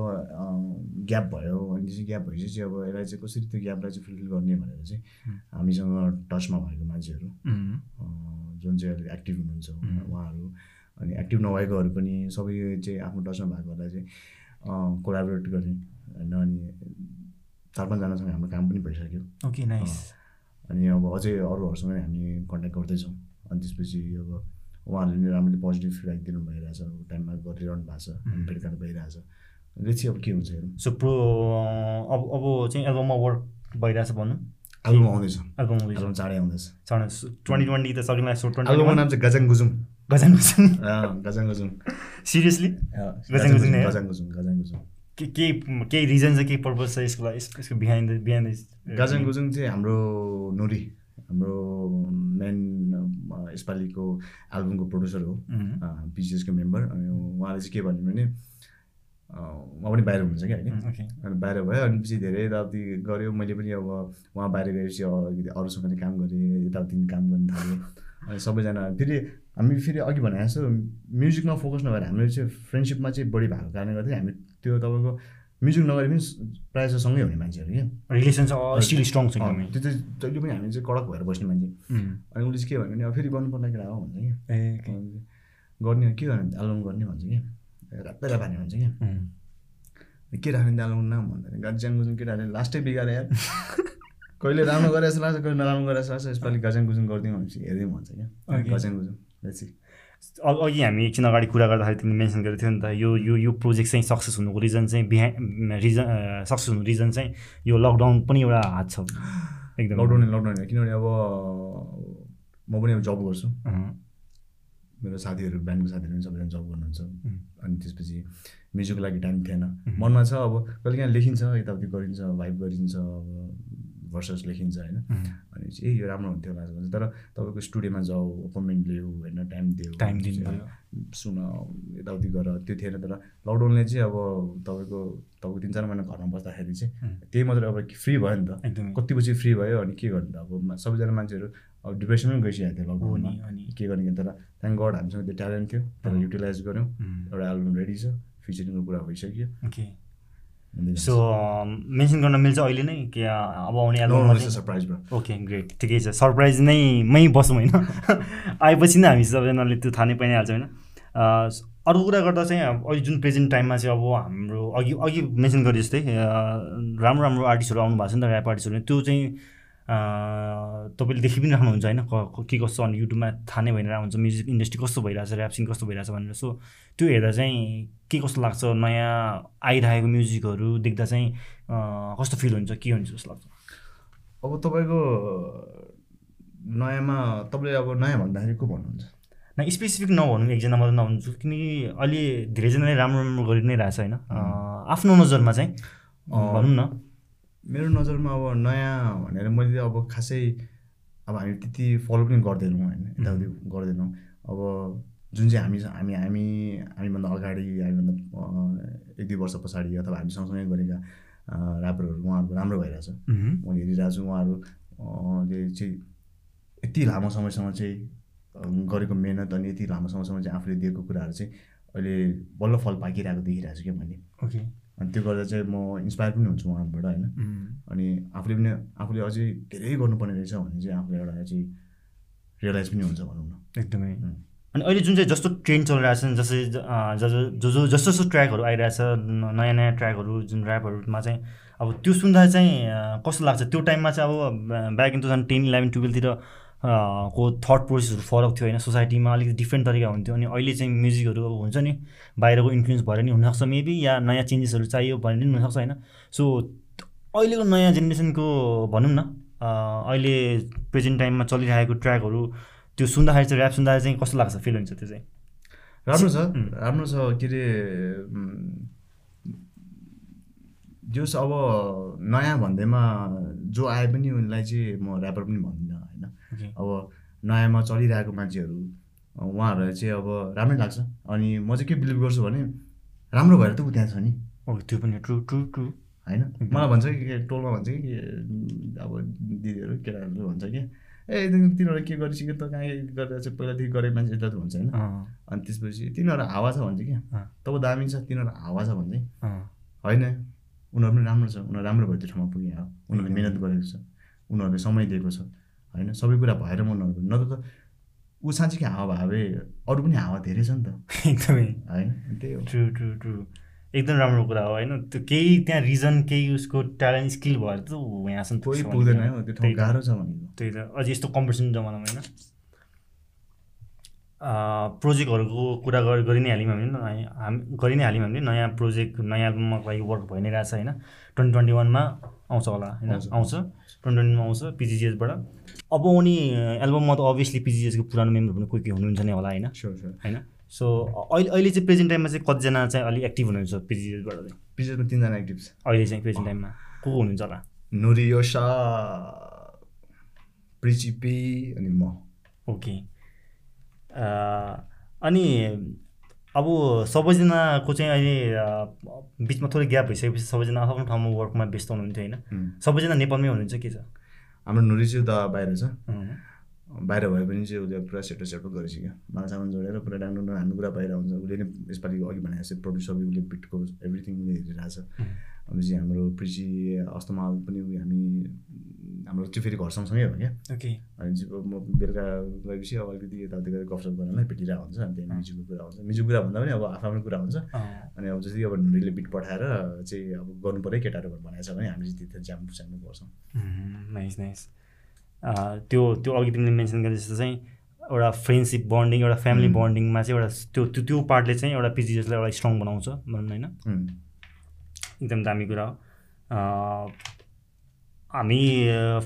ग्याप भयो। अनि चाहिँ ग्याप भएपछि चाहिँ अब यसलाई चाहिँ कसरी त्यो ग्यापलाई चाहिँ फुलफिल गर्ने भनेर चाहिँ हामीसँग टचमा भएको मान्छेहरू जुन चाहिँ अहिले एक्टिभ हुनुहुन्छ. उहाँहरू अनि एक्टिभ नभएकोहरू पनि सबै चाहिँ आफ्नो टचमा भएकोहरूलाई चाहिँ कोलाबोरेट गर्ने होइन अनि चार पाँचजनासँग हाम्रो काम पनि भइसक्यो। ओके नाइस अनि अब अझै अरूहरूसँग हामी कन्ट्याक्ट गर्दैछौँ। अनि त्यसपछि अब उहाँहरूले पनि राम्ररी पोजिटिभ फिडब्याक दिनु भइरहेछ टाइममा गरिरहनु भएको छ भेटघाट भइरहेछ। देखि अब के हुन्छ हेरौँ। सो प्रो अब अब चाहिँ एल्बममा वर्क भइरहेछ भनौँ एल्बम आउँदैछ। एल्बम एल्बम चाँडै आउँदैछ। ट्वेन्टी ट्वेन्टी त लाग्छ एल्बमको ट्वेन्टी नाम चाहिँ गजाङ गुजुङ। गजन अँ, गजाङ गुजुङ। सिरियसली गजाङ गुजुङ? गजाङ गुजुङ गजाङ गुजुङ के केही केही रिजन छ केही पर्पज छ यसको लागि यस- यसको बिहाइन्ड बिहाइन्ड गाजन गुजुङ चाहिँ हाम्रो नुरी। हाम्रो मेन यसपालिको एल्बमको प्रड्युसर हो। पिसिएसको मेम्बर अनि उहाँले चाहिँ के भन्यो भने उहाँ पनि बाहिर हुनुहुन्छ क्या होइन ओके अनि बाहिर भयो अनि पछि धेरै यताउति गऱ्यो। मैले पनि अब उहाँ बाहिर गएपछि अलिकति अरूसँग पनि काम गरेँ यताउति काम गर्न थालेँ। अनि सबैजना फेरि हामी फेरि अघि भने जस्तो म्युजिकमा फोकस नभएर हाम्रो चाहिँ फ्रेन्डसिपमा चाहिँ बढी भएको कारणले गर्दाखेरि हामी त्यो तपाईँको म्युजिक नगरे पनि प्रायः जस्तो सँगै हुने मान्छेहरू क्या। रिलेसन चाहिँ स्टिल स्ट्रङ छ एकदमै त्यो चाहिँ जहिले पनि हामी चाहिँ कडक भएर बस्ने मान्छे. अनि उसले चाहिँ के भन्यो भने अब फेरि गर्नु पर्ने केटा हो भन्छ कि ए गर्ने के गर्ने एल्बम गर्ने भन्छ कि रातै रात हान्ने भन्छ कि उम्. के राख्ने एल्बम नाम भन्दाखेरि गाजाङ गुजुङ केटाहरूले लास्टै बिगारे यार। कहिले राम्रो गरेर जस्तो लाग्छ कहिले नराम्रो गरेर जस्तो लाग्छ यसपालि गाजाङ गुजुङ गरिदिउँ भनेपछि हेरिदिउँ भन्छ क्या। Okay. गाजाङ अघि हामी एकछिन अगाडि कुरा गर्दाखेरि तिमीले मेन्सन गरेको थियो नि त यो यो यो प्रोजेक्ट चाहिँ सक्सेस हुनुको रिजन चाहिँ बिहाइन्ड रिजन सक्सेस हुनुको रिजन चाहिँ यो लकडाउन पनि एउटा हात छ। एकदम। लकडाउन लकडाउन किनभने अब म पनि अब जब गर्छु। मेरो साथीहरू ब्यान्डको साथीहरू पनि सबैजना जब गर्नुहुन्छ. अनि त्यसपछि म्युजिकको लागि टाइम थिएन। मनमा छ अब कहिले काहीँ लेखिन्छ यताउति गरिन्छ भाइब गरिन्छ अब भर्सेस लेखिन्छ होइन. अनि ए यो राम्रो हुन्थ्यो होला भन्छ तर तपाईँको स्टुडियोमा जाऊ अपोइन्टमेन्ट लिऊ होइन टाइम दियो टाइम दिनु सुन यताउति गर त्यो थिएन। तर लकडाउनले चाहिँ अब तपाईँको तपाईँको तिन चार महिना घरमा बस्दाखेरि चाहिँ. त्यही मात्रै अब फ्री भयो नि त। एकदमै। कति बजी फ्री भयो अनि के गर्नु त? अब सबैजना मान्छेहरू अब डिप्रेसनमै गइसकेको थियो लकडाउनमा। अनि के गर्ने तर थ्याङ्क गड हामीसँग त्यो ट्यालेन्ट थियो। अँ। युटिलाइज गऱ्यौँ. एउटा एल्बम रेडी छ। फिचरिङको कुरा भइसक्यो। सो मेन्सन गर्न मिल्छ अहिले नै कि अब आउने bro. ओके ग्रेट ठिकै छ। सरप्राइज नै मै बसौँ होइन। आएपछि नै हामी सबैजनाले त्यो थाहा नै पाइहाल्छ होइन। अर्को कुरा गर्दा चाहिँ अब अहिले जुन प्रेजेन्ट टाइममा चाहिँ अब हाम्रो अघि अघि मेन्सन गरे जस्तै राम्रो राम्रो आर्टिस्टहरू आउनु भएको छ नि त ऱ्याप आर्टिस्टहरू त्यो चाहिँ तपाईँले देखि पनि राख्नुहुन्छ होइन क- कस्तो अनि युट्युबमा थाहा नै भइरहेको हुन्छ म्युजिक इन्डस्ट्री कस्तो भइरहेछ ऱ्याप सिन कस्तो भइरहेछ भनेर। सो त्यो हेर्दा चाहिँ के कस्तो लाग्छ नयाँ आइरहेको म्युजिकहरू देख्दा चाहिँ कस्तो फिल हुन्छ के हुन्छ जस्तो लाग्छ? अब तपाईँको नयाँमा तपाईँले अब नयाँ भन्दाखेरि को भन्नुहुन्छ? न स्पेसिफिक नभनौँ एकजना मात्रै नभन्छु किनकि अहिले धेरैजनाले राम्रो राम्रो गरि नै रहेछ होइन। आफ्नो नजरमा चाहिँ भनौँ न। मेरो नजरमा अब नयाँ भनेर मैले अब खासै अब हामी त्यति फलो पनि गर्दैनौँ होइन यताउति गर्दैनौँ। अब जुन चाहिँ हामी हामी हामी हामीभन्दा अगाडि हामीभन्दा एक दुई वर्ष पछाडि अथवा हामी सँगसँगै गरेका ऱ्यापरहरू उहाँहरूको राम्रो भइरहेछ। मैले हेरिरहेको छु उहाँहरू अँ, ले चाहिँ यति लामो समयसम्म चाहिँ गरेको मेहनत अनि यति लामो समयसम्म चाहिँ आफूले दिएको कुराहरू चाहिँ अहिले बल्ल फल पाकिरहेको देखिरहेको छु क्या मैले। ओके। अनि त्यो गर्दा चाहिँ म इन्सपायर पनि हुन्छु उहाँबाट होइन। अनि आफूले पनि आफूले अझै धेरै गर्नुपर्ने रहेछ भने चाहिँ आफूले एउटा चाहिँ रियलाइज पनि हुन्छ भनौँ न एकदमै. अनि अहिले जुन चाहिँ जस्तो ट्रेन्ड चलिरहेछ नि जस्तै ज- ज जस्तो जस्तो ट्र्याकहरू आइरहेछ नयाँ नयाँ ट्र्याकहरू जुन ऱ्यापहरूमा चाहिँ अब त्यो सुन्दा चाहिँ कस्तो लाग्छ त्यो टाइममा चाहिँ अब back in two thousand ten eleven टुवेल्भतिर को थट प्रोसेसहरू फरक थियो होइन सोसाइटीमा अलिकति डिफ्रेन्ट तरिका हुन्थ्यो अनि अहिले चाहिँ म्युजिकहरू अब हुन्छ नि बाहिरको इन्फ्लुएन्स भएर नि हुनसक्छ मेबी या नयाँ चेन्जेसहरू चाहियो भने पनि हुनसक्छ होइन सो अहिलेको नयाँ जेनेरेसनको भनौँ न अहिले प्रेजेन्ट टाइममा चलिरहेको ट्र्याकहरू त्यो सुन्दाखेरि चाहिँ ऱ्याप सुन्दाखेरि चाहिँ कस्तो लाग्छ फिल हुन्छ त्यो चाहिँ राम्रो छ उम्. राम्रो छ के अरे जस अब नयाँ भन्दैमा जो आए पनि उनलाई चाहिँ म ऱ्यापर पनि भन्दिनँ होइन. अब नयाँमा चलिरहेको मान्छेहरू उहाँहरूलाई चाहिँ अब राम्रै लाग्छ। अनि म चाहिँ के बिलिभ गर्छु भने राम्रो भएर त ऊ त्यहाँ छ नि। त्यो पनि ट्रु ट्रु ट्रु होइन? मलाई भन्छ कि टोलमा भन्छ कि अब दिदीहरू केटाहरूले भन्छ कि ए तिनीहरू के गरिसक्यो त? कहाँ गरेर चाहिँ पहिलादेखि गरेको मान्छे यता त भन्छ होइन? अनि त्यसपछि तिनीहरू हावा छ भन्छ क्या। तब दामी छ तिनीहरू हावा छ भन्छ। होइन? उनीहरू पनि राम्रो छ। उनीहरू राम्रो भयो त्यो ठाउँमा पुगे हो उनीहरूले मिहिनेत गरेको छ। उनीहरूले समय दिएको छ। होइन? सबै कुरा भएर म उनीहरूको नत्र त ऊ साँच्चीकै हावा भए अरू पनि हावा धेरै छ नि त। एकदमै। होइन? त्यही हो। True true true. एकदम राम्रो कुरा हो होइन? त्यो केही त्यहाँ रिजन केही उसको ट्यालेन्ट स्किल भएर त ऊ यहाँसम्म कोही पुग्दैन। हो त्यो ठाउँ। गाह्रो छ भनेको। त्यही त। अझै यस्तो कम्पिटिसन जमानामा होइन। प्रोजेक्टहरूको कुरा गरि गरि नै हाल्यौँ हामीले। नयाँ हामी गरि नै हाल्यौँ हामीले। नयाँ प्रोजेक्ट नयाँ एल्बममा लागि वर्क भइ नै रहेछ होइन। ट्वेन्टी ट्वेन्टी वानमा आउँछ होला होइन? आउँछ। आउँछ। ट्वेन्टी ट्वेन्टीमा आउँछ। पिजिजिएसबाट अब आउने एल्बममा त अभियसली पिजिजिएसको पुरानो मेम्बर पनि कोही कोही हुनुहुन्छ नै होला होइन? स्योर स्योर होइन? सो अहिले अहिले चाहिँ प्रेजेन्ट टाइममा चाहिँ कतिजना चाहिँ अलिक एक्टिभ हुनुहुन्छ पिजिजिएसबाट चाहिँ? पिजरमा तिनजना एक्टिभ छ। अहिले चाहिँ प्रेजेन्ट टाइममा को को हुनुहुन्छ होला? नुरियोसा प्रिचिपी अनि म। ओके। अनि अब सबैजनाको चाहिँ अहिले बिचमा थोरै ग्याप भइसकेपछि सबैजना आफ्नो ठाउँमा वर्कमा व्यस्त हुनुहुन्थ्यो होइन. सबैजना नेपालमै हुनुहुन्छ के छ? हाम्रो नुरी चाहिँ त बाहिर छ। बाहिर भए पनि चाहिँ उसले पुरा सेटो सेटो गरिसक्यो मालसामान जोडेर पुरा डाङ्डो हाम्रो कुरा बाहिर हुन्छ। उसले नै यसपालि अघि भने जस्तै प्रड्युस सबै उसले बिटको एभ्रिथिङ उसले हेरिरहेको छ अनि चाहिँ हाम्रो प्रिची अस्तमाल पनि हामी हाम्रो चाहिँ फेरि घर सँगसँगै हो क्या ओके। अनि म बेलुका गएपछि अब अलिकति यताउति गरेर गफसप गर्नलाई भेटिरहेको हुन्छ अनि त्यहाँ म्युजिकको कुरा हुन्छ म्युजिकको कुरा भन्दा पनि अब आफ्नो आफ्नो कुरा हुन्छ। अनि अब जस्तै अब नुरीले बिट पठाएर चाहिँ अब गर्नु पऱ्यो केटाहरू भनेको छ भने हामी चाहिँ त्यति जाम पुसार्नु पर्छौँ उम्, नाइस नाइस त्यो त्यो अघि तिमीले मेन्सन गरे जस्तो चाहिँ एउटा फ्रेन्डसिप बन्डिङ एउटा फ्यामिली. बन्डिङमा चाहिँ एउटा त्यो त्यो त्यो पार्टले चाहिँ एउटा पिजिएसलाई एउटा स्ट्रङ बनाउँछ भनौँ न होइन. एकदम दामी कुरा हो। हामी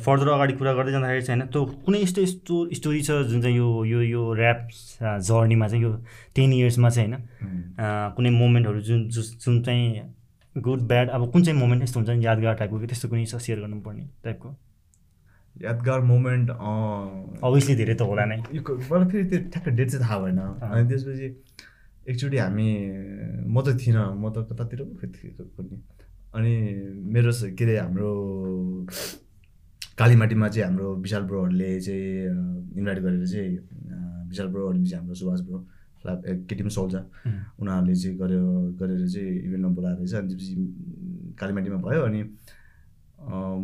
फर्दर अगाडि कुरा गर्दै जाँदाखेरि चाहिँ होइन त्यो कुनै यस्तो यस्तो स्टोरी छ जुन चाहिँ यो यो यो ऱ्याप जर्नीमा चाहिँ यो टेन इयर्समा चाहिँ होइन कुनै मोमेन्टहरू जुन जुन चाहिँ गुड ब्याड अब कुन चाहिँ मोमेन्ट यस्तो हुन्छ नि यादगार टाइपको कि त्यस्तो कुनै छ सेयर गर्नुपर्ने टाइपको यादगार मोमेन्ट अभियसली धेरै त होला नै। मलाई फेरि त्यो ठ्याक्क डेट चाहिँ थाहा भएन। अनि त्यसपछि एकचोटि हामी म त थिइनँ म त कतातिर पो थिएँ अनि मेरो के अरे हाम्रो कालीमाटीमा चाहिँ हाम्रो विशाल ब्रोहरूले चाहिँ इन्भाइट गरेर चाहिँ विशाल ब्रोहरू चाहिँ हाम्रो सुभाष ब्रो केटी पनि उम्. उनीहरूले चाहिँ गर्यो गरेर चाहिँ इभेन्टमा बोलाएर चाहिँ अनि त्यसपछि कालीमाटीमा भयो अनि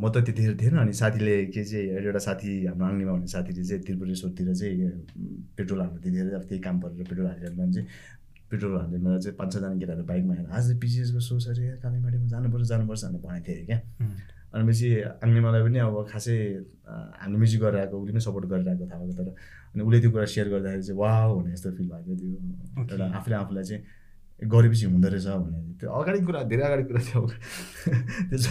म त त्यतिखेर थिएन अनि साथीले के चाहिँ एउटा साथी हाम्रो आङ्गीमा भन्ने साथीले चाहिँ त्रिपुरेश्वरतिर चाहिँ पेट्रोल हाल्नु त्यतिखेर अब त्यही काम परेर पेट्रोल हालिरहनु चाहिँ पेट्रोल हालिदिँदा चाहिँ पाँच छजना केटाहरू बाइकमा हेरेर आज पिजिएसको सो छ अरे कालीमाटीमा जानुपर्छ जानुपर्छ भनेर भनेको थिएँ क्या उम्. भनेपछि आङ्नेमालाई पनि अब खासै हामीले म्युजिक गरेर आएको उसले पनि सपोर्ट गरेर आएको थाहा भएको तर अनि उसले त्यो कुरा सेयर गर्दाखेरि चाहिँ वाह भने जस्तो फिल भएको त्यो. एउटा आफूले आफूलाई चाहिँ गरेपछि हुँदो रहेछ भने त्यो अगाडि कुरा धेरै अगाडि कुरा थियो अब त्यस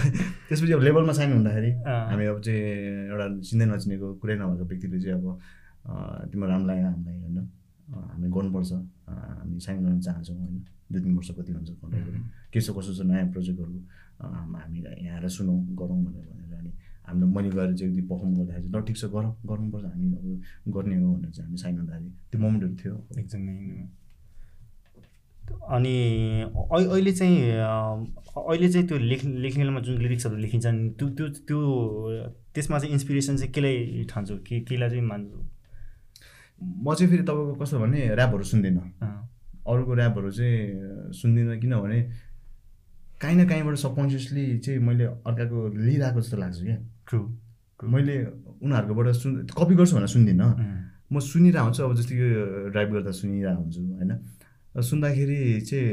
त्यसपछि अब लेभलमा साइन हुँदाखेरि। हामी अब चाहिँ एउटा चिन्दै नचिनेको कुरै नभएको व्यक्तिले चाहिँ अब तिम्रो राम्रो लाग्यो हामीलाई होइन हामी गर्नुपर्छ। हामी साइन गर्न चाहन्छौँ होइन? दुई तिन वर्ष कति हुन्छ के छ कसो छ नयाँ प्रोजेक्टहरू हाम- यहाँ आएर सुनौँ गरौँ भनेर भनेर अनि हामीले मैले गएर चाहिँ एकदिन पर्फर्म गर्दाखेरि चाहिँ ल ठिक छ गरौँ गर्नुपर्छ हामी अब गर्ने हो भनेर चाहिँ हामी साइन गर्दाखेरि त्यो मोमेन्टहरू थियो। एकदमै एकदमै। अनि अहि- अहिले चाहिँ अहिले चाहिँ त्यो लेख लेख्नेमा जुन लिरिक्सहरू लेखिन्छन् त्यो त्यो त्यो त्यसमा चाहिँ इन्सपिरेसन चाहिँ केलाई ठान्छौ? के केलाई चाहिँ मान्छौ? म चाहिँ फेरि तपाईँको कस्तो भने ऱ्यापहरू सुन्दिनँ। अरूको ऱ्यापहरू चाहिँ सुन्दिनँ किनभने काहीँ न काहीँबाट सबकन्सियसली चाहिँ मैले अर्काको लिइरहेको जस्तो लाग्छ क्या। ट्रु मैले उनीहरूकोबाट सुन कपी गर्छु भनेर सुन्दिनँ। म सुनिरहेको हुन्छु अब जस्तो यो ड्राइभ गर्दा सुनिरहेको हुन्छु होइन? सुन्दाखेरि चाहिँ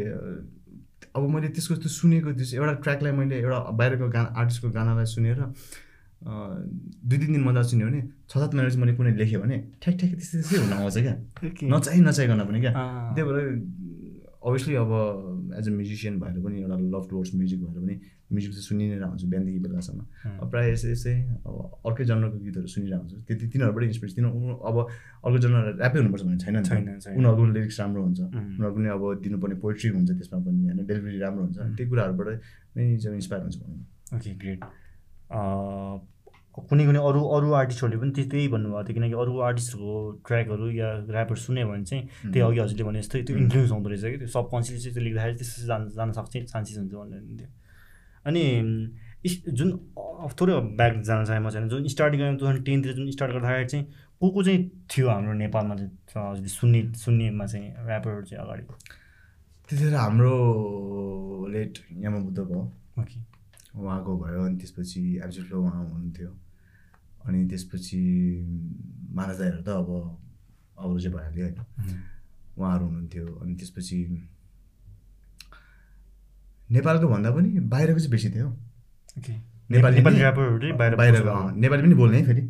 अब मैले त्यसको त्यो सुनेको त्यो एउटा ट्र्याकलाई मैले एउटा बाहिरको गाना आर्टिस्टको गानालाई सुनेर दुई तिन दिन मजा सुन्यो भने छ सात महिना चाहिँ मैले कुनै लेखेँ भने ठ्याक ठ्याक त्यस्तै त्यस्तै हुन आउँछ क्या नचाहि नचाहिकन पनि क्या त्यही भएर अभियसली अब एज अ म्युजिसियन भएर पनि एउटा लभ टुवर्ड्स म्युजिक भएर पनि म्युजिक चाहिँ सुनि नै रहन्छ हुन्छु बिहानदेखि बेलासम्म अब प्रायः यस्तै यस्तै अब अर्कै जन्मको गीतहरू सुनिरहेको हुन्छु त्यति तिनीहरूबाट इन्सपिरेसन तिनीहरू अब अर्को जन्म ऱ्यापै हुनुपर्छ भन्ने छैन। छैन। उनीहरूको लिरिक्स राम्रो हुन्छ उनीहरूको पनि अब दिनुपर्ने पोइट्री हुन्छ त्यसमा पनि होइन डेलिभरी राम्रो हुन्छ. त्यही कुराहरूबाट नै इन्सपायर हुन्छ भनौँ न ओके ग्रेट कुनै कुनै अरू अरू आर्टिस्टहरूले पनि त्यही त्यही भन्नुभएको थियो। किनकि अरू आर्टिस्टहरूको ट्र्याकहरू या ऱ्यापहरू सुन्यो भने चाहिँ त्यही अघि हजुरले भने जस्तै त्यो इन्फ्लुएन्स हुँदो रहेछ कि। त्यो सब कन्सियस चाहिँ त्यो लेख्दाखेरि त्यस्तो जान जान सक्छ चान्सेस हुन्छ भनेर भन्थ्यो अनि इस- जुन थोरै ब्याक जान चाहे म छैन जुन स्टार्टिङ टु थाउजन्ड टेनतिर जुन स्टार्ट गर्दाखेरि चाहिँ को को चाहिँ थियो हाम्रो नेपालमा चाहिँ हजुरले सुन्ने सुन्नेमा चाहिँ ऱ्यापरहरू चाहिँ अगाडि? त्यतिखेर हाम्रो लेट यामा बुद्ध भयो। ओके। उहाँको भयो अनि त्यसपछि एब्जुटलो उहाँ हुनुहुन्थ्यो। अनि त्यसपछि महाराज दाईहरू त अब चाहिँ भइहाल्यो होइन। उहाँहरू हुनुहुन्थ्यो। अनि त्यसपछि नेपालको भन्दा पनि बाहिरको चाहिँ बेसी थियो। नेपाली नेपाली पनि- बाहिरको नेपाली बोल्ने है फेरि।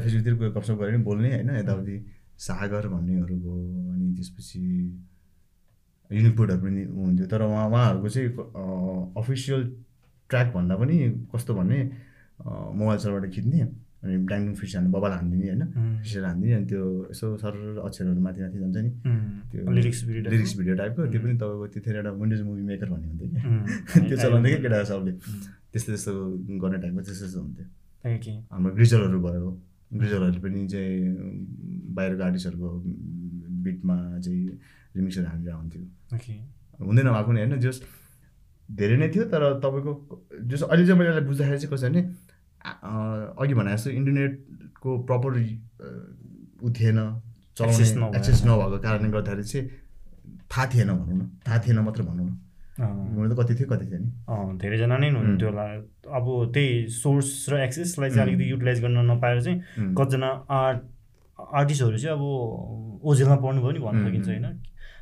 फेसबुकतिर गएर गफसप गरेर पनि बोल्ने होइन यताउति सागर भन्नेहरू भयो। अनि त्यसपछि युनिकोडहरू पनि हुन्थ्यो तर उहाँ उहाँहरूको चाहिँ अफिसियल ट्र्याक भन्दा पनि कस्तो भन्ने अँ, मोबाइल सरबाट खिच्ने अनि डाङडुङ फिस हान्ने बबाल हानिदिने होइन फिसेर हानिदिने अनि त्यो यसो सर अक्षरहरू माथि माथि जान्छ नि। त्यो लिरिक्स भिडियो लिरिक्स भिडियो टाइपको। त्यो पनि तपाईँको त्यतिखेर एउटा विन्डोज मुभी मेकर भन्ने हुन्थ्यो उम्, त्यो चलाउँथ्यो क्या केटाहरू सबले। त्यस्तो त्यस्तो गर्ने टाइपको त्यस्तो त्यस्तो हुन्थ्यो। हाम्रो ग्रिजरहरू भयो। ग्रिजरहरूले पनि चाहिँ बाहिरको आर्टिस्टहरूको बिटमा चाहिँ रिमिक्सहरू हालेर हुन्थ्यो। हुँदैन भएको नि होइन जस धेरै नै थियो तर तपाईँको जस अहिले चाहिँ मैले यसलाई बुझ्दाखेरि चाहिँ कस्तो भने अघि भने जस्तो इन्टरनेटको प्रपर ऊ थिएन चलाउने। एक्सेस नभएको कारणले। गर्दाखेरि चाहिँ थाहा थिएन भनौँ न थाहा थिएन मात्र भनौँ न। हुनु त कति थियो कति थियो नि। धेरैजना नै हुनुहुन्थ्यो होला। अब त्यही सोर्स र एक्सेसलाई चाहिँ अलिकति युटिलाइज गर्न नपाएर चाहिँ. कतिजना आर्ट आर्टिस्टहरू चाहिँ अब ओझेलमा पढ्नुभयो नि भन्न सकिन्छ होइन?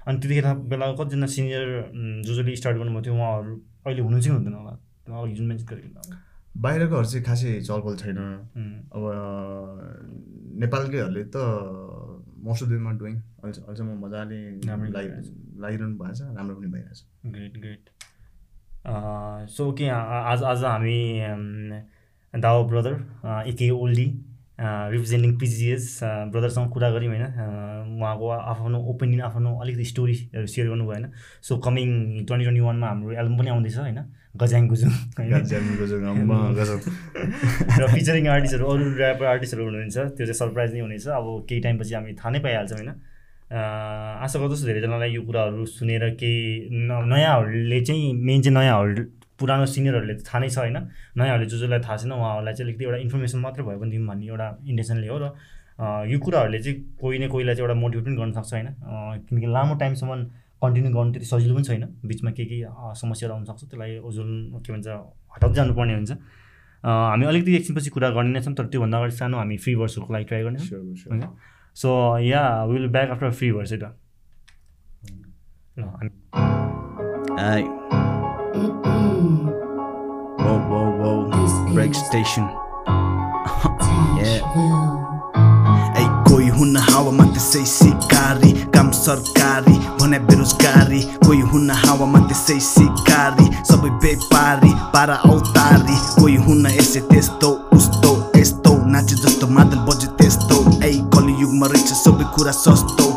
अनि त्यतिखेर बेला कतिजना सिनियर जो जसले स्टार्ट गर्नुभएको थियो उहाँहरू अहिले हुनु चाहिँ हुँदैन होला? अघि जुन मेन्सन गरेको बाहिरकोहरू चाहिँ खासै चलपल छैन। अब नेपालकैहरूले त most of them are doing अहिले अहिलेसम्म मजाले राम्रै लागि भइरहेछ। लागिरहनु भएको छ राम्रो पनि भइरहेछ ग्रेट ग्रेट सो के आज आज हामी Dawa brother aka Oldie representing PGS ब्रदरसँग कुरा गऱ्यौँ होइन। उहाँको आफ्नो ओपिनियन आफ्नो अलिकति स्टोरीहरू सेयर गर्नुभयो होइन सो कमिङ ट्वेन्टी ट्वेन्टी वानमा हाम्रो एल्बम पनि आउँदैछ होइन। गुजुङ गजब र फिचरिङ आर्टिस्टहरू अरू ऱ्यापर आर्टिस्टहरू हुनुहुन्छ। त्यो चाहिँ सरप्राइज नै हुनेछ। अब केही टाइमपछि हामी थाहा नै पाइहाल्छौँ होइन। आशा गर्दछु धेरैजनालाई यो कुराहरू सुनेर केही न- नयाँहरूले चाहिँ मेन चाहिँ नयाँहरू पुरानो सिनियरहरूले त थाहा नै छ होइन? नयाँहरूले जो जसलाई थाहा छैन उहाँहरूलाई चाहिँ अलिकति एउटा इन्फर्मेसन मात्र भयो भने दिउँ भन्ने एउटा इन्टेन्सनले हो र अँ, यो कुराहरूले चाहिँ कोही न कोहीलाई चाहिँ एउटा मोटिभेट पनि गर्न सक्छ होइन? किनकि लामो टाइमसम्म कन्टिन्यू गर्नु त्यति सजिलो पनि छैन। बिचमा के के समस्याहरू आउनसक्छ त्यसलाई ओजुल के भन्छ हटाउँदै जानुपर्ने हुन्छ। अँ, हामी अलिकति एकछिनपछि कुरा गर्ने नै छौँ तर त्योभन्दा अगाडि सानो हामी फ्री भर्सहरूको लागि ट्राई गर्ने so yeah will back after free verse है त? ल हामी. Whoa, whoa, whoa. Break station. ऐ कोही हुन हावामा त्यसै सिकारी काम सरकारी भने बेरोजगारी कोही हुन हावामा त्यसै सिकारी सबै व्यापारी पारा औतारी कोही हुन यसै त्यस्तो उस्तो यस्तो नाचे जस्तो मादल बज्यो त्यस्तो ऐ कलियुगमा रहेछ सबै कुरा सस्तो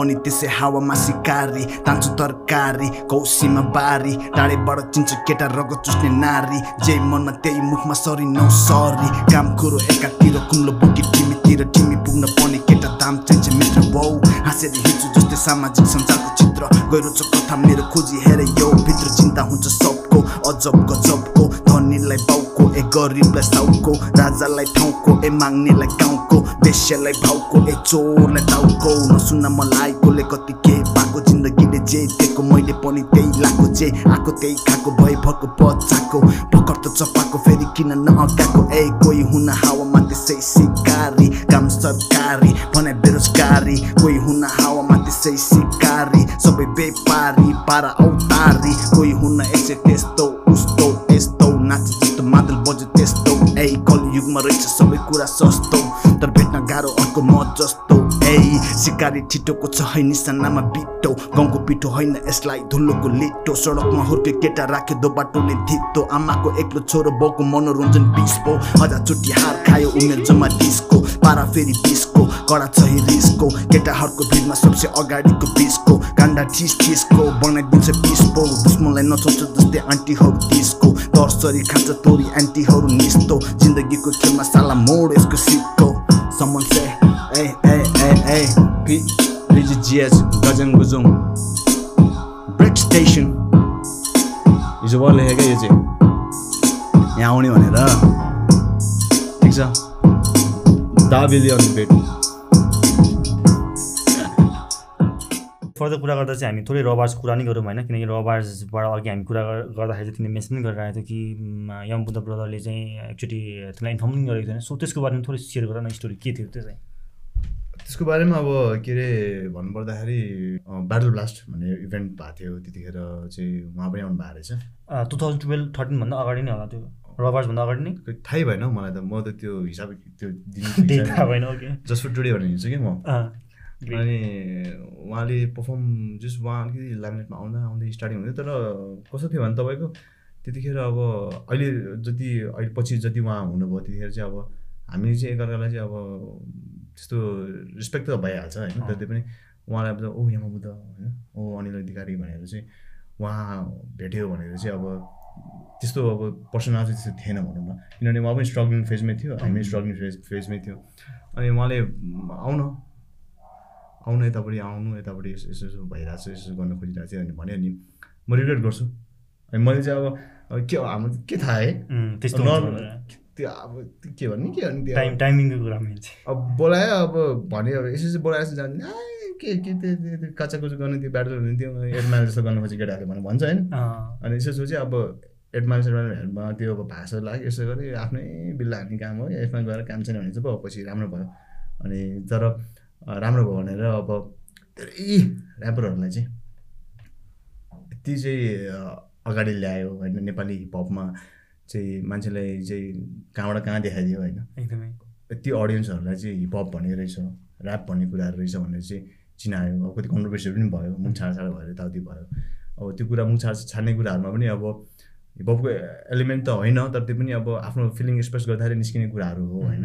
मनी त्यसै हावामा सिकारी तान्छु तरकारी कौसीमा बारी टाढेबाट चिन्छ केटा रगत चुस्ने नारी जे मनमा त्यही मुखमा सरी नौ सरी काम कुरो एकातिर कुम्लो बोकी टिमीतिर टिमी पुग्न पर्ने केटा दाम चाहिन्छ मित्र बाउ हाँसेर हिँड्छु जस्तै सामाजिक सञ्जालको चित्र गहिरो छ कथा मेरो खोजी हेर यो भित्र चिन्ता हुन्छ सबको अजब गजबको धनीलाई बाउको ए गरिबलाई साउको राजालाई ठाउँको ए माग्नेलाई गाउँको बेस्यलाई भाउको ए चोरलाई टाउको नसुन्न मलाई कसले कति के पाएको जिन्दगीले जे दिएको मैले पनि त्यही लाएको जे आएको त्यही खाएको भए भएको बच्चाको भर्खर त चपाएको फेरि किन नअगाएको ए कोही हुन हावामा त्यसै सिकारी काम सरकारी भने बेरोजगारी कोही हुन हावामा त्यसै सिकारी सबै व्यापारी पारा औतारी कोही हुन यसै यस्तो नाचे जस्तो मादल बज्यो त्यस्तो। ए कलियुगमा रहेछ सबै कुरा सस्तो। तर भेट्न गाह्रो अर्को म जस्तो। सिकारी छिटोको छ है निशानामा बिटो गाउँको पिठो होइन यसलाई धुलोको लिटो सडकमा हुर्के केटा राख्यो दो बाटोले धित्तो। आमाको एक्लो छोरो बाउको मनोरञ्जन बिस्पो। हजार चोटि हार खायो उमेर जम्मा डिस्को। पारा फेरि बिस्को कडा छ है रिसको केटाहरूको भिडमा सबसे अगाडिको बिस्को। काण्डा ठिस ठिसको बनाइदिन्छ पिस्पो दुश्मनलाई नचोच्छ जस्तै आन्टीहरू तिसको। तर्सरी खान्छ तोरी एन्टीहरू निस्तो। जिन्दगीको खेलमा साला मोड यसको सिक्को। समन से ए ए ए ए पि जिएस गजन गुजुङ ब्रेक स्टेसन हिजो भयो लेखेको यो चाहिँ यहाँ आउने भनेर ठिक छ दाबेली अन बेड फर्दर कुरा गर्दा चाहिँ हामी थोरै रबार्सको कुरा नै गरौँ होइन? किनकि रबार्सबाट अघि हामी कुरा गर- गर्दाखेरि चाहिँ तिमीले मेन्सन पनि गरेर आएको थियो कि यम बुद्ध ब्रदरले चाहिँ एक्चुली त्यसलाई इन्फर्म पनि गरेको थिएन। सो त्यसको बारेमा थोरै सेयर गर न स्टोरी के थियो त्यो चाहिँ? त्यसको बारेमा अब के अरे भन्नुपर्दाखेरि ब्याटल ब्लास्ट भन्ने इभेन्ट भएको थियो त्यतिखेर चाहिँ उहाँ पनि आउनु भएको रहेछ टु थाउजन्ड टुवेल्भ थर्टिनभन्दा अगाडि नै होला त्यो। रबार्सभन्दा अगाडि नै? थाहै भएन हौ मलाई त। म त त्यो हिसाब त्यो थाहा भएन फर टुडे भनेर हिँड्छु कि म। अनि उहाँले पर्फर्म जस्ट उहाँ अलिकति लाइमलाइटमा आउँदा आउँदै स्टार्टिङ हुँदै तर कस्तो थियो भने तपाईँको त्यतिखेर अब अहिले जति अहिले पछि जति उहाँ हुनुभयो त्यतिखेर चाहिँ अब हामीले चाहिँ एकअर्कालाई चाहिँ अब त्यस्तो रेस्पेक्ट त भइहाल्छ होइन जति पनि। उहाँलाई अब ओ यमा बुद्ध होइन ओ अनिल अधिकारी भनेर चाहिँ उहाँ भेट्यो भनेर चाहिँ अब त्यस्तो अब पर्सनल चाहिँ त्यस्तो थिएन भनौँ न। किनभने उहाँ पनि स्ट्रगलिङ फेजमै थियो हामी स्ट्रगलिङ फेज फेजमै थियो। अनि उहाँले आउनु आउनु यतापट्टि आउनु यतापट्टि यसो यसो यसो भइरहेको छ यसो गर्न खोजिरहेको थियो अनि भन्यो नि म रिग्रेट गर्छु। अनि मैले चाहिँ अब के हाम्रो के थाहा है? त्यस्तो। त्यो अब के भन्ने के भन्ने त्यो टाइम टाइमिङको कुरा मिल्छ अब बोलायो अब भन्यो अब यसो यसो बोलाएर जान्छ "आइ, के के त्यो काचा कुचो गर्ने त्यो ब्याटल हुने त्यो एडमाइल जस्तो गर्न खोजेको केटाहरूले भनेर भन्छ होइन। अनि यसो सोचेँ अब एडमाइल सेडमाइलहरूमा त्यो अब भाषा लाग्यो यसो गरेँ आफ्नै बिल्ला हान्ने काम हो यसमा गएर काम छैन भने चाहिँ पो पछि राम्रो भयो। अनि तर राम्रो भयो भनेर अब धेरै ऱ्यापरहरूलाई चाहिँ यति चाहिँ अगाडि ल्यायो होइन नेपाली हिपहपमा चाहिँ मान्छेलाई चाहिँ कहाँबाट कहाँ देखाइदियो होइन? एकदमै। यति अडियन्सहरूलाई चाहिँ हिपहप भन्ने रहेछ ऱ्याप भन्ने कुराहरू रहेछ भनेर चाहिँ चिनायो अब कति कन्ट्रोभर्सीहरू पनि भयो मुख छाडा छाडा भएर यताउति भयो। अब त्यो कुरा मुख छाड छाड्ने कुराहरूमा पनि अब हिपहपको एलिमेन्ट त होइन तर त्यो पनि अब आफ्नो फिलिङ एक्सप्रेस गर्दाखेरि निस्किने कुराहरू हो होइन?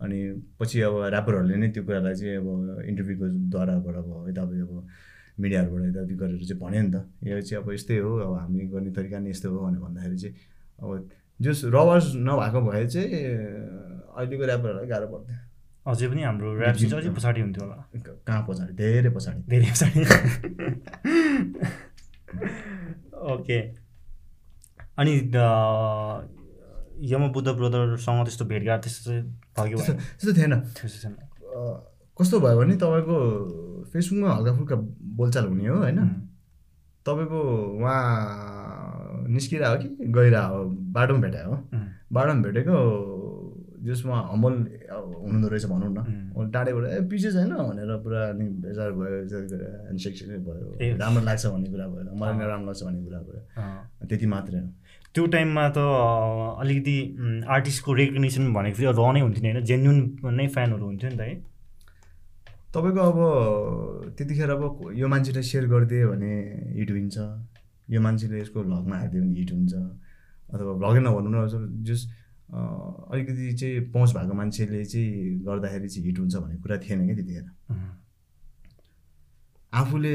अनि पछि अब ऱ्यापरहरूले नै त्यो कुरालाई चाहिँ अब इन्टरभ्यूको द्वाराबाट अब यताउति अब मिडियाहरूबाट यताउति गरेर चाहिँ भन्यो नि त। यो चाहिँ अब यस्तै हो अब हामी गर्ने तरिका नै यस्तो हो भनेर भन्दाखेरि चाहिँ अब जस रवर्स नभएको भए चाहिँ अहिलेको ऱ्यापरहरूलाई गाह्रो पर्थ्यो। अझै पनि हाम्रो ऱ्याप चाहिँ अझै पछाडि हुन्थ्यो होला। कहाँ पछाडि? धेरै पछाडि। धेरै पछाडि। ओके। अनि यम बुद्ध ब्रदरसँग त्यस्तो भेटघाट त्यस्तो चाहिँ त्यस्तो थिएन। त्यस्तो छैन। अँ, कस्तो भयो भने तपाईँको फेसबुकमा हल्का फुल्का बोलचाल हुने हो होइन? तपाईँको उहाँ निस्किरहेको कि? गइरहेको हो बाटोमा भेटायो हो। बाटोमा भेटेको जसमा हम्बल हुनुहुँदो रहेछ भनौँ न। टाढेबाट ए पछि छैन? भनेर पुरा अनि बेजार भयो ह्यान्डसेक भयो। राम्रो लाग्छ भन्ने कुरा भयो मलाई नराम्रो लाग्छ भन्ने कुरा भयो। त्यति मात्रै हो। त्यो टाइममा त अलिकति आर्टिस्टको रेकग्नेसन भनेको फेरि रहनै हुन्थ्यो नि होइन? जेन्युन नै फ्यानहरू हुन्थ्यो नि त है? तपाईँको अब त्यतिखेर अब यो मान्छेले सेयर गरिदियो भने हिट हुन्छ। यो मान्छेले यसको भ्लगमा हालिदियो भने हिट हुन्छ। अथवा भ्लगै नभनौँ न जस अलिकति चाहिँ पहुँच भएको मान्छेले चाहिँ गर्दाखेरि चाहिँ हिट हुन्छ भन्ने कुरा थिएन क्या त्यतिखेर। आफूले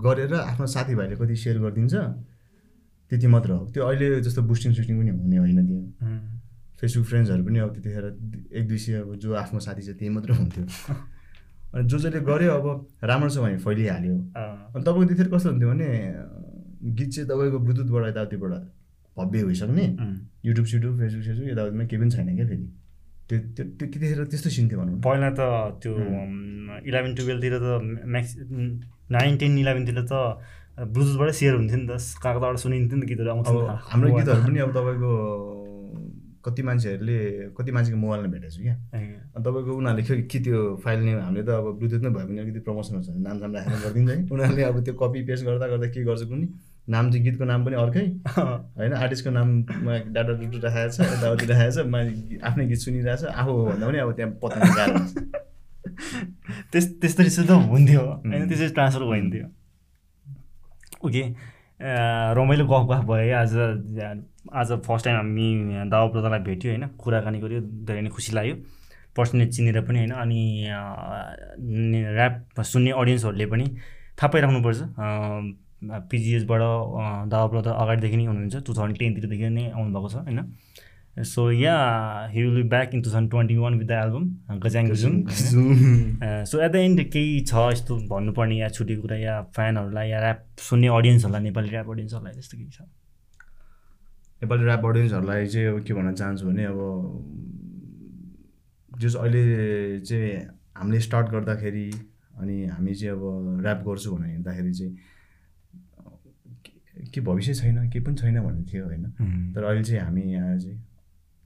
गरेर आफ्नो साथीभाइले कति सेयर गरिदिन्छ त्यति मात्र हो। त्यो अहिले जस्तो बुस्टिङ सुस्टिङ पनि हुने होइन त्यो। फेसबुक फ्रेन्ड्सहरू पनि अब त्यतिखेर एक दुई सय अब जो आफ्नो साथी छ त्यही मात्रै हुन्थ्यो। अनि जो जसले गर्यो अब राम्रो छ भने फैलिहाल्यो। अनि तपाईँको त्यतिखेर कस्तो हुन्थ्यो भने गीत चाहिँ तपाईँको ब्लुटुथबाट यताउतिबाट भव्य भइसक्ने। युट्युब सुट्युब फेसबुक सेसबुक यताउतिमा केही पनि छैन क्या फेरि। त्यो त्यो त्यो त्यतिखेर त्यस्तो सिन थियो भनौँ पहिला त त्यो इलेभेन टुवेल्भतिर त म्याक्स नाइन टेन इलेभेनतिर त ब्लुटुथबाटै सेयर हुन्थ्यो नि त। कहाँ कताबाट सुनिन्थ्यो नि त गीतहरू आउँथ्यो। हाम्रो गीतहरू पनि अब तपाईँको कति मान्छेहरूले कति मान्छेको मोबाइलमा भेटेको छु क्या अनि तपाईँको उनीहरूले के के त्यो फाइल नेम हामीले त अब ब्लुटुथ नै भयो भने अलिकति प्रमोसन हुन्छ। भने नाम राखेर गरिदिन्छ है। उनीहरूले अब त्यो कपी पेस्ट गर्दा गर्दा के गर्छ कुनै नाम चाहिँ गीतको नाम पनि अर्कै। होइन आर्टिस्टको नाममा डाटा डुटु राखेको छ यताउति राखेको छ आफ्नै गीत सुनिरहेको छ आफू हो भन्दा पनि अब त्यहाँ पत्ता त्यस त्यस्तरी सुध हुन्थ्यो। होइन त्यसरी ट्रान्सफर भइन्थ्यो। ओके। रमाइलो गफ गफ भयो आज आज फर्स्ट टाइम हामी दावा ब्रदरलाई भेट्यो होइन। कुराकानी गऱ्यो धेरै नै खुसी लाग्यो। पर्सनली चिनेर पनि होइन अनि ऱ्याप सुन्ने अडियन्सहरूले पनि थाहा पाइराख्नुपर्छ। पिजिएसबाट दावा ब्रदर अगाडिदेखि नै हुनुहुन्छ। टु थाउजन्ड टेनतिरदेखि नै आउनुभएको छ होइन। So yeah he will be back in two thousand twenty one with the album Gujung होइन सो एट द एन्ड केही छ यस्तो भन्नुपर्ने या छुटेको कुरा या फ्यानहरूलाई या ऱ्याप सुन्ने अडियन्सहरूलाई नेपाली ऱ्याप अडियन्सहरूलाई त्यस्तो केही छ? नेपाली ऱ्याप अडियन्सहरूलाई चाहिँ अब के भन्न चाहन्छु भने अब जस अहिले चाहिँ हामीले स्टार्ट गर्दाखेरि अनि हामी चाहिँ अब ऱ्याप गर्छु भनेर हिँड्दाखेरि चाहिँ के- के भविष्य छैन केही पनि छैन भन्ने थियो होइन। तर अहिले चाहिँ हामी यहाँ चाहिँ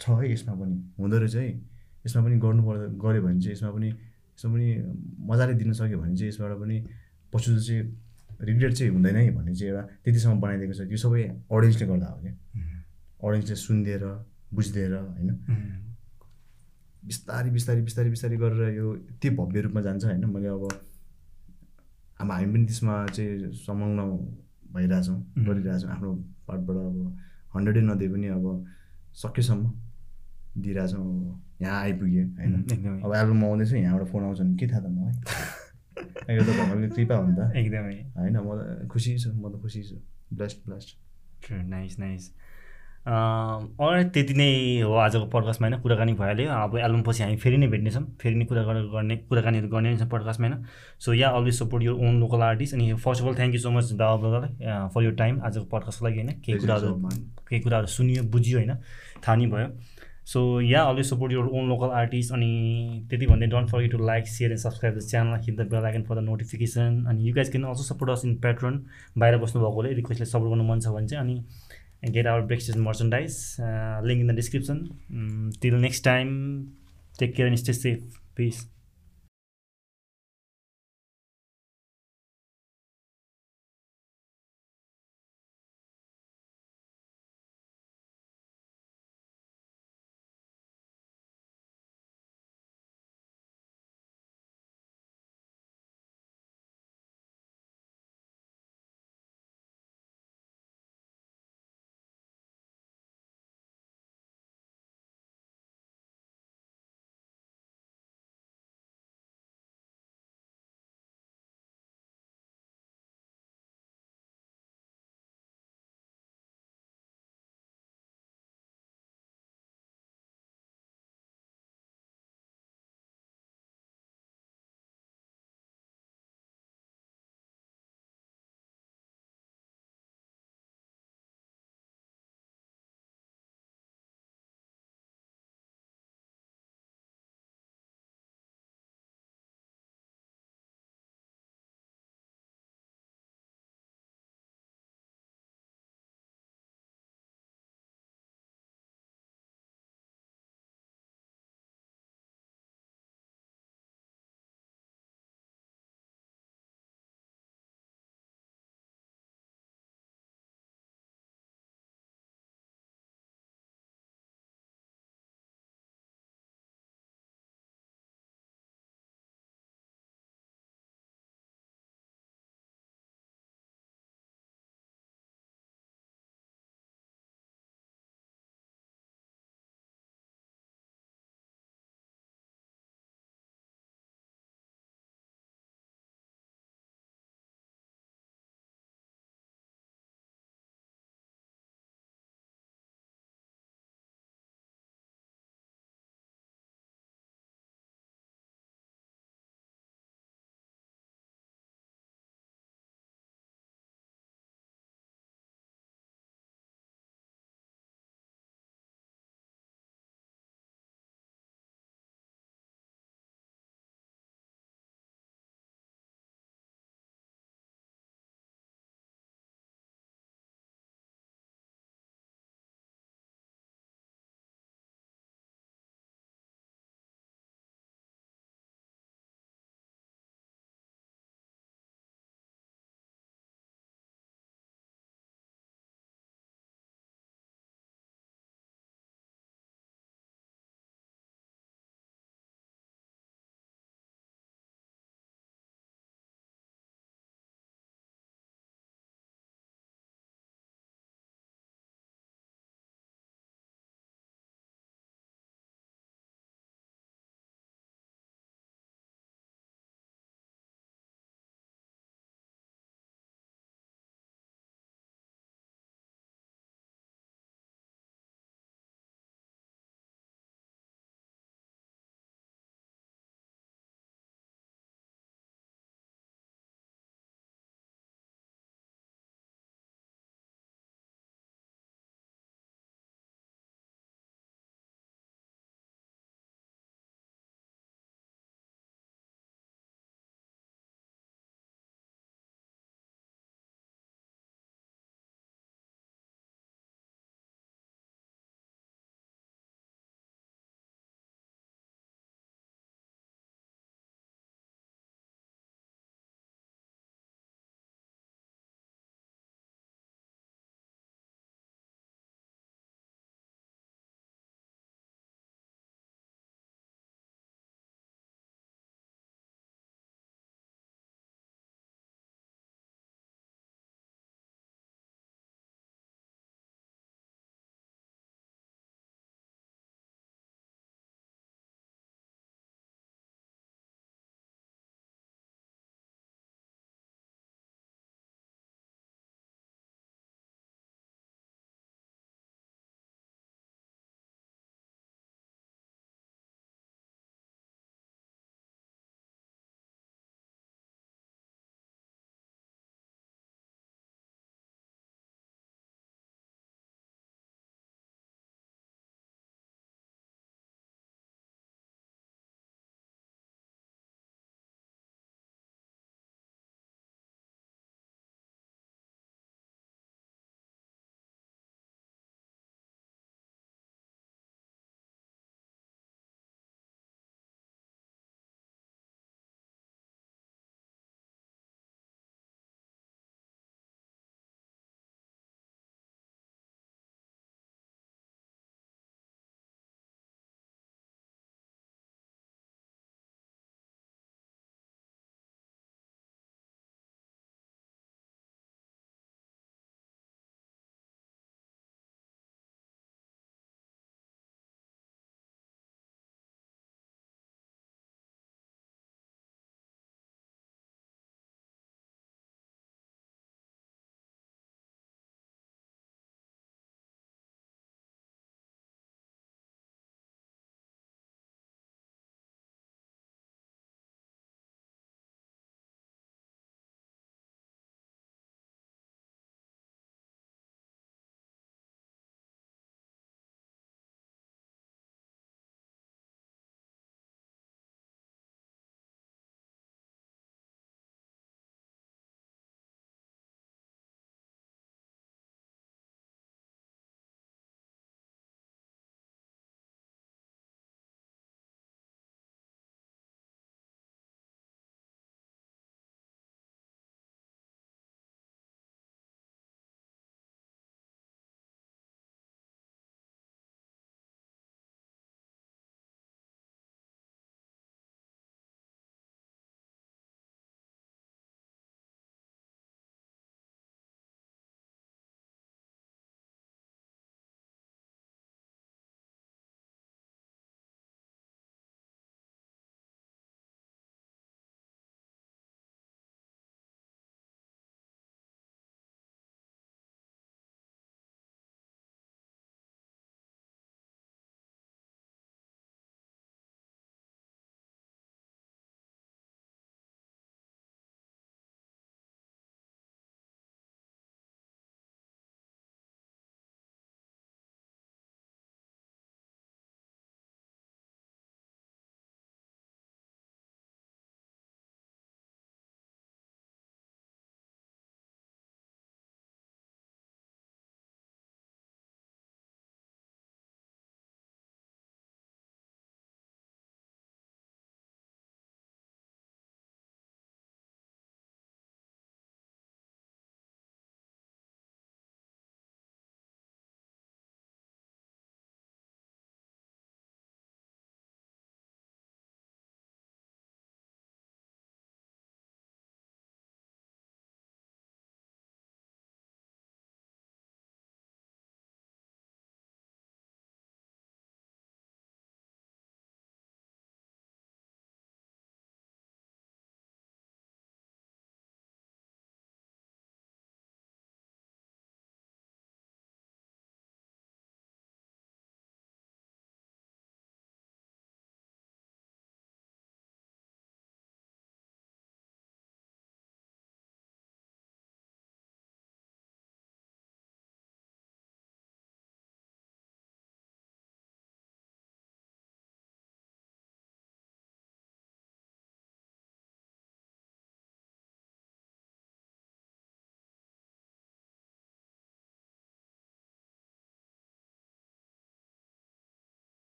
छ है यसमा पनि। हुँदो रहेछ है। यसमा पनि गर्नु पर्दा गऱ्यो भने चाहिँ यसमा पनि यसमा पनि मजाले दिन सक्यो भने चाहिँ यसबाट पनि पछि चाहिँ रिग्रेट चाहिँ हुँदैन है भन्ने चाहिँ एउटा त्यतिसम्म बनाइदिएको छ। त्यो सबै अडियन्सले गर्दा हो क्या। अडियन्सले सुनिदिएर बुझिदिएर होइन? बिस्तारै बिस्तारै बिस्तारै बिस्तारै गरेर यो यति भव्य रूपमा जान्छ होइन। मैले अब अब हामी पनि त्यसमा चाहिँ संलग्न भइरहेछौँ गरिरहेछौँ। आफ्नो पार्टबाट अब हन्ड्रेडै नदिए पनि अब सकेसम्म दिइरहेछौँ यहाँ आइपुग्यो होइन? अब एल्बम आउँदैछ यहाँबाट फोन आउँछ भने के थाहा त मलाई यो त भगवान्को कृपा हो नि त। एकदमै। होइन म त खुसी छु म त खुसी छु। ब्लास्ट ब्लास्ट नाइस नाइस अरू त्यति नै हो आजको पडकास्टमा होइन कुराकानी भइहाल्यो। अब एल्बम पछि हामी फेरि नै भेट्नेछौँ। फेरि नै कुरा गर्ने- गर्ने कुराकानीहरू गर्ने नै छ पडकास्टमा होइन so yeah always support your own local artist अनि first of all thank you so much Dawa ब्रदरलाई for यो टाइम आजको पडकास्टको लागि होइन? केही कुराहरू. केही कुराहरू सुनियो बुझियो होइन? थाहा नि भयो। So yeah always support your own local artist अनि त्यति भन्दै don't forget to like share and subscribe the channel hit the bell icon for the notification अनि you guys can also support us in Patreon बाहिर बस्नुभएकोले रिक्वेस्टलाई support गर्नु मन छ भने चाहिँ अनि get our breaks merchandise link in the description till next time take care and stay safe peace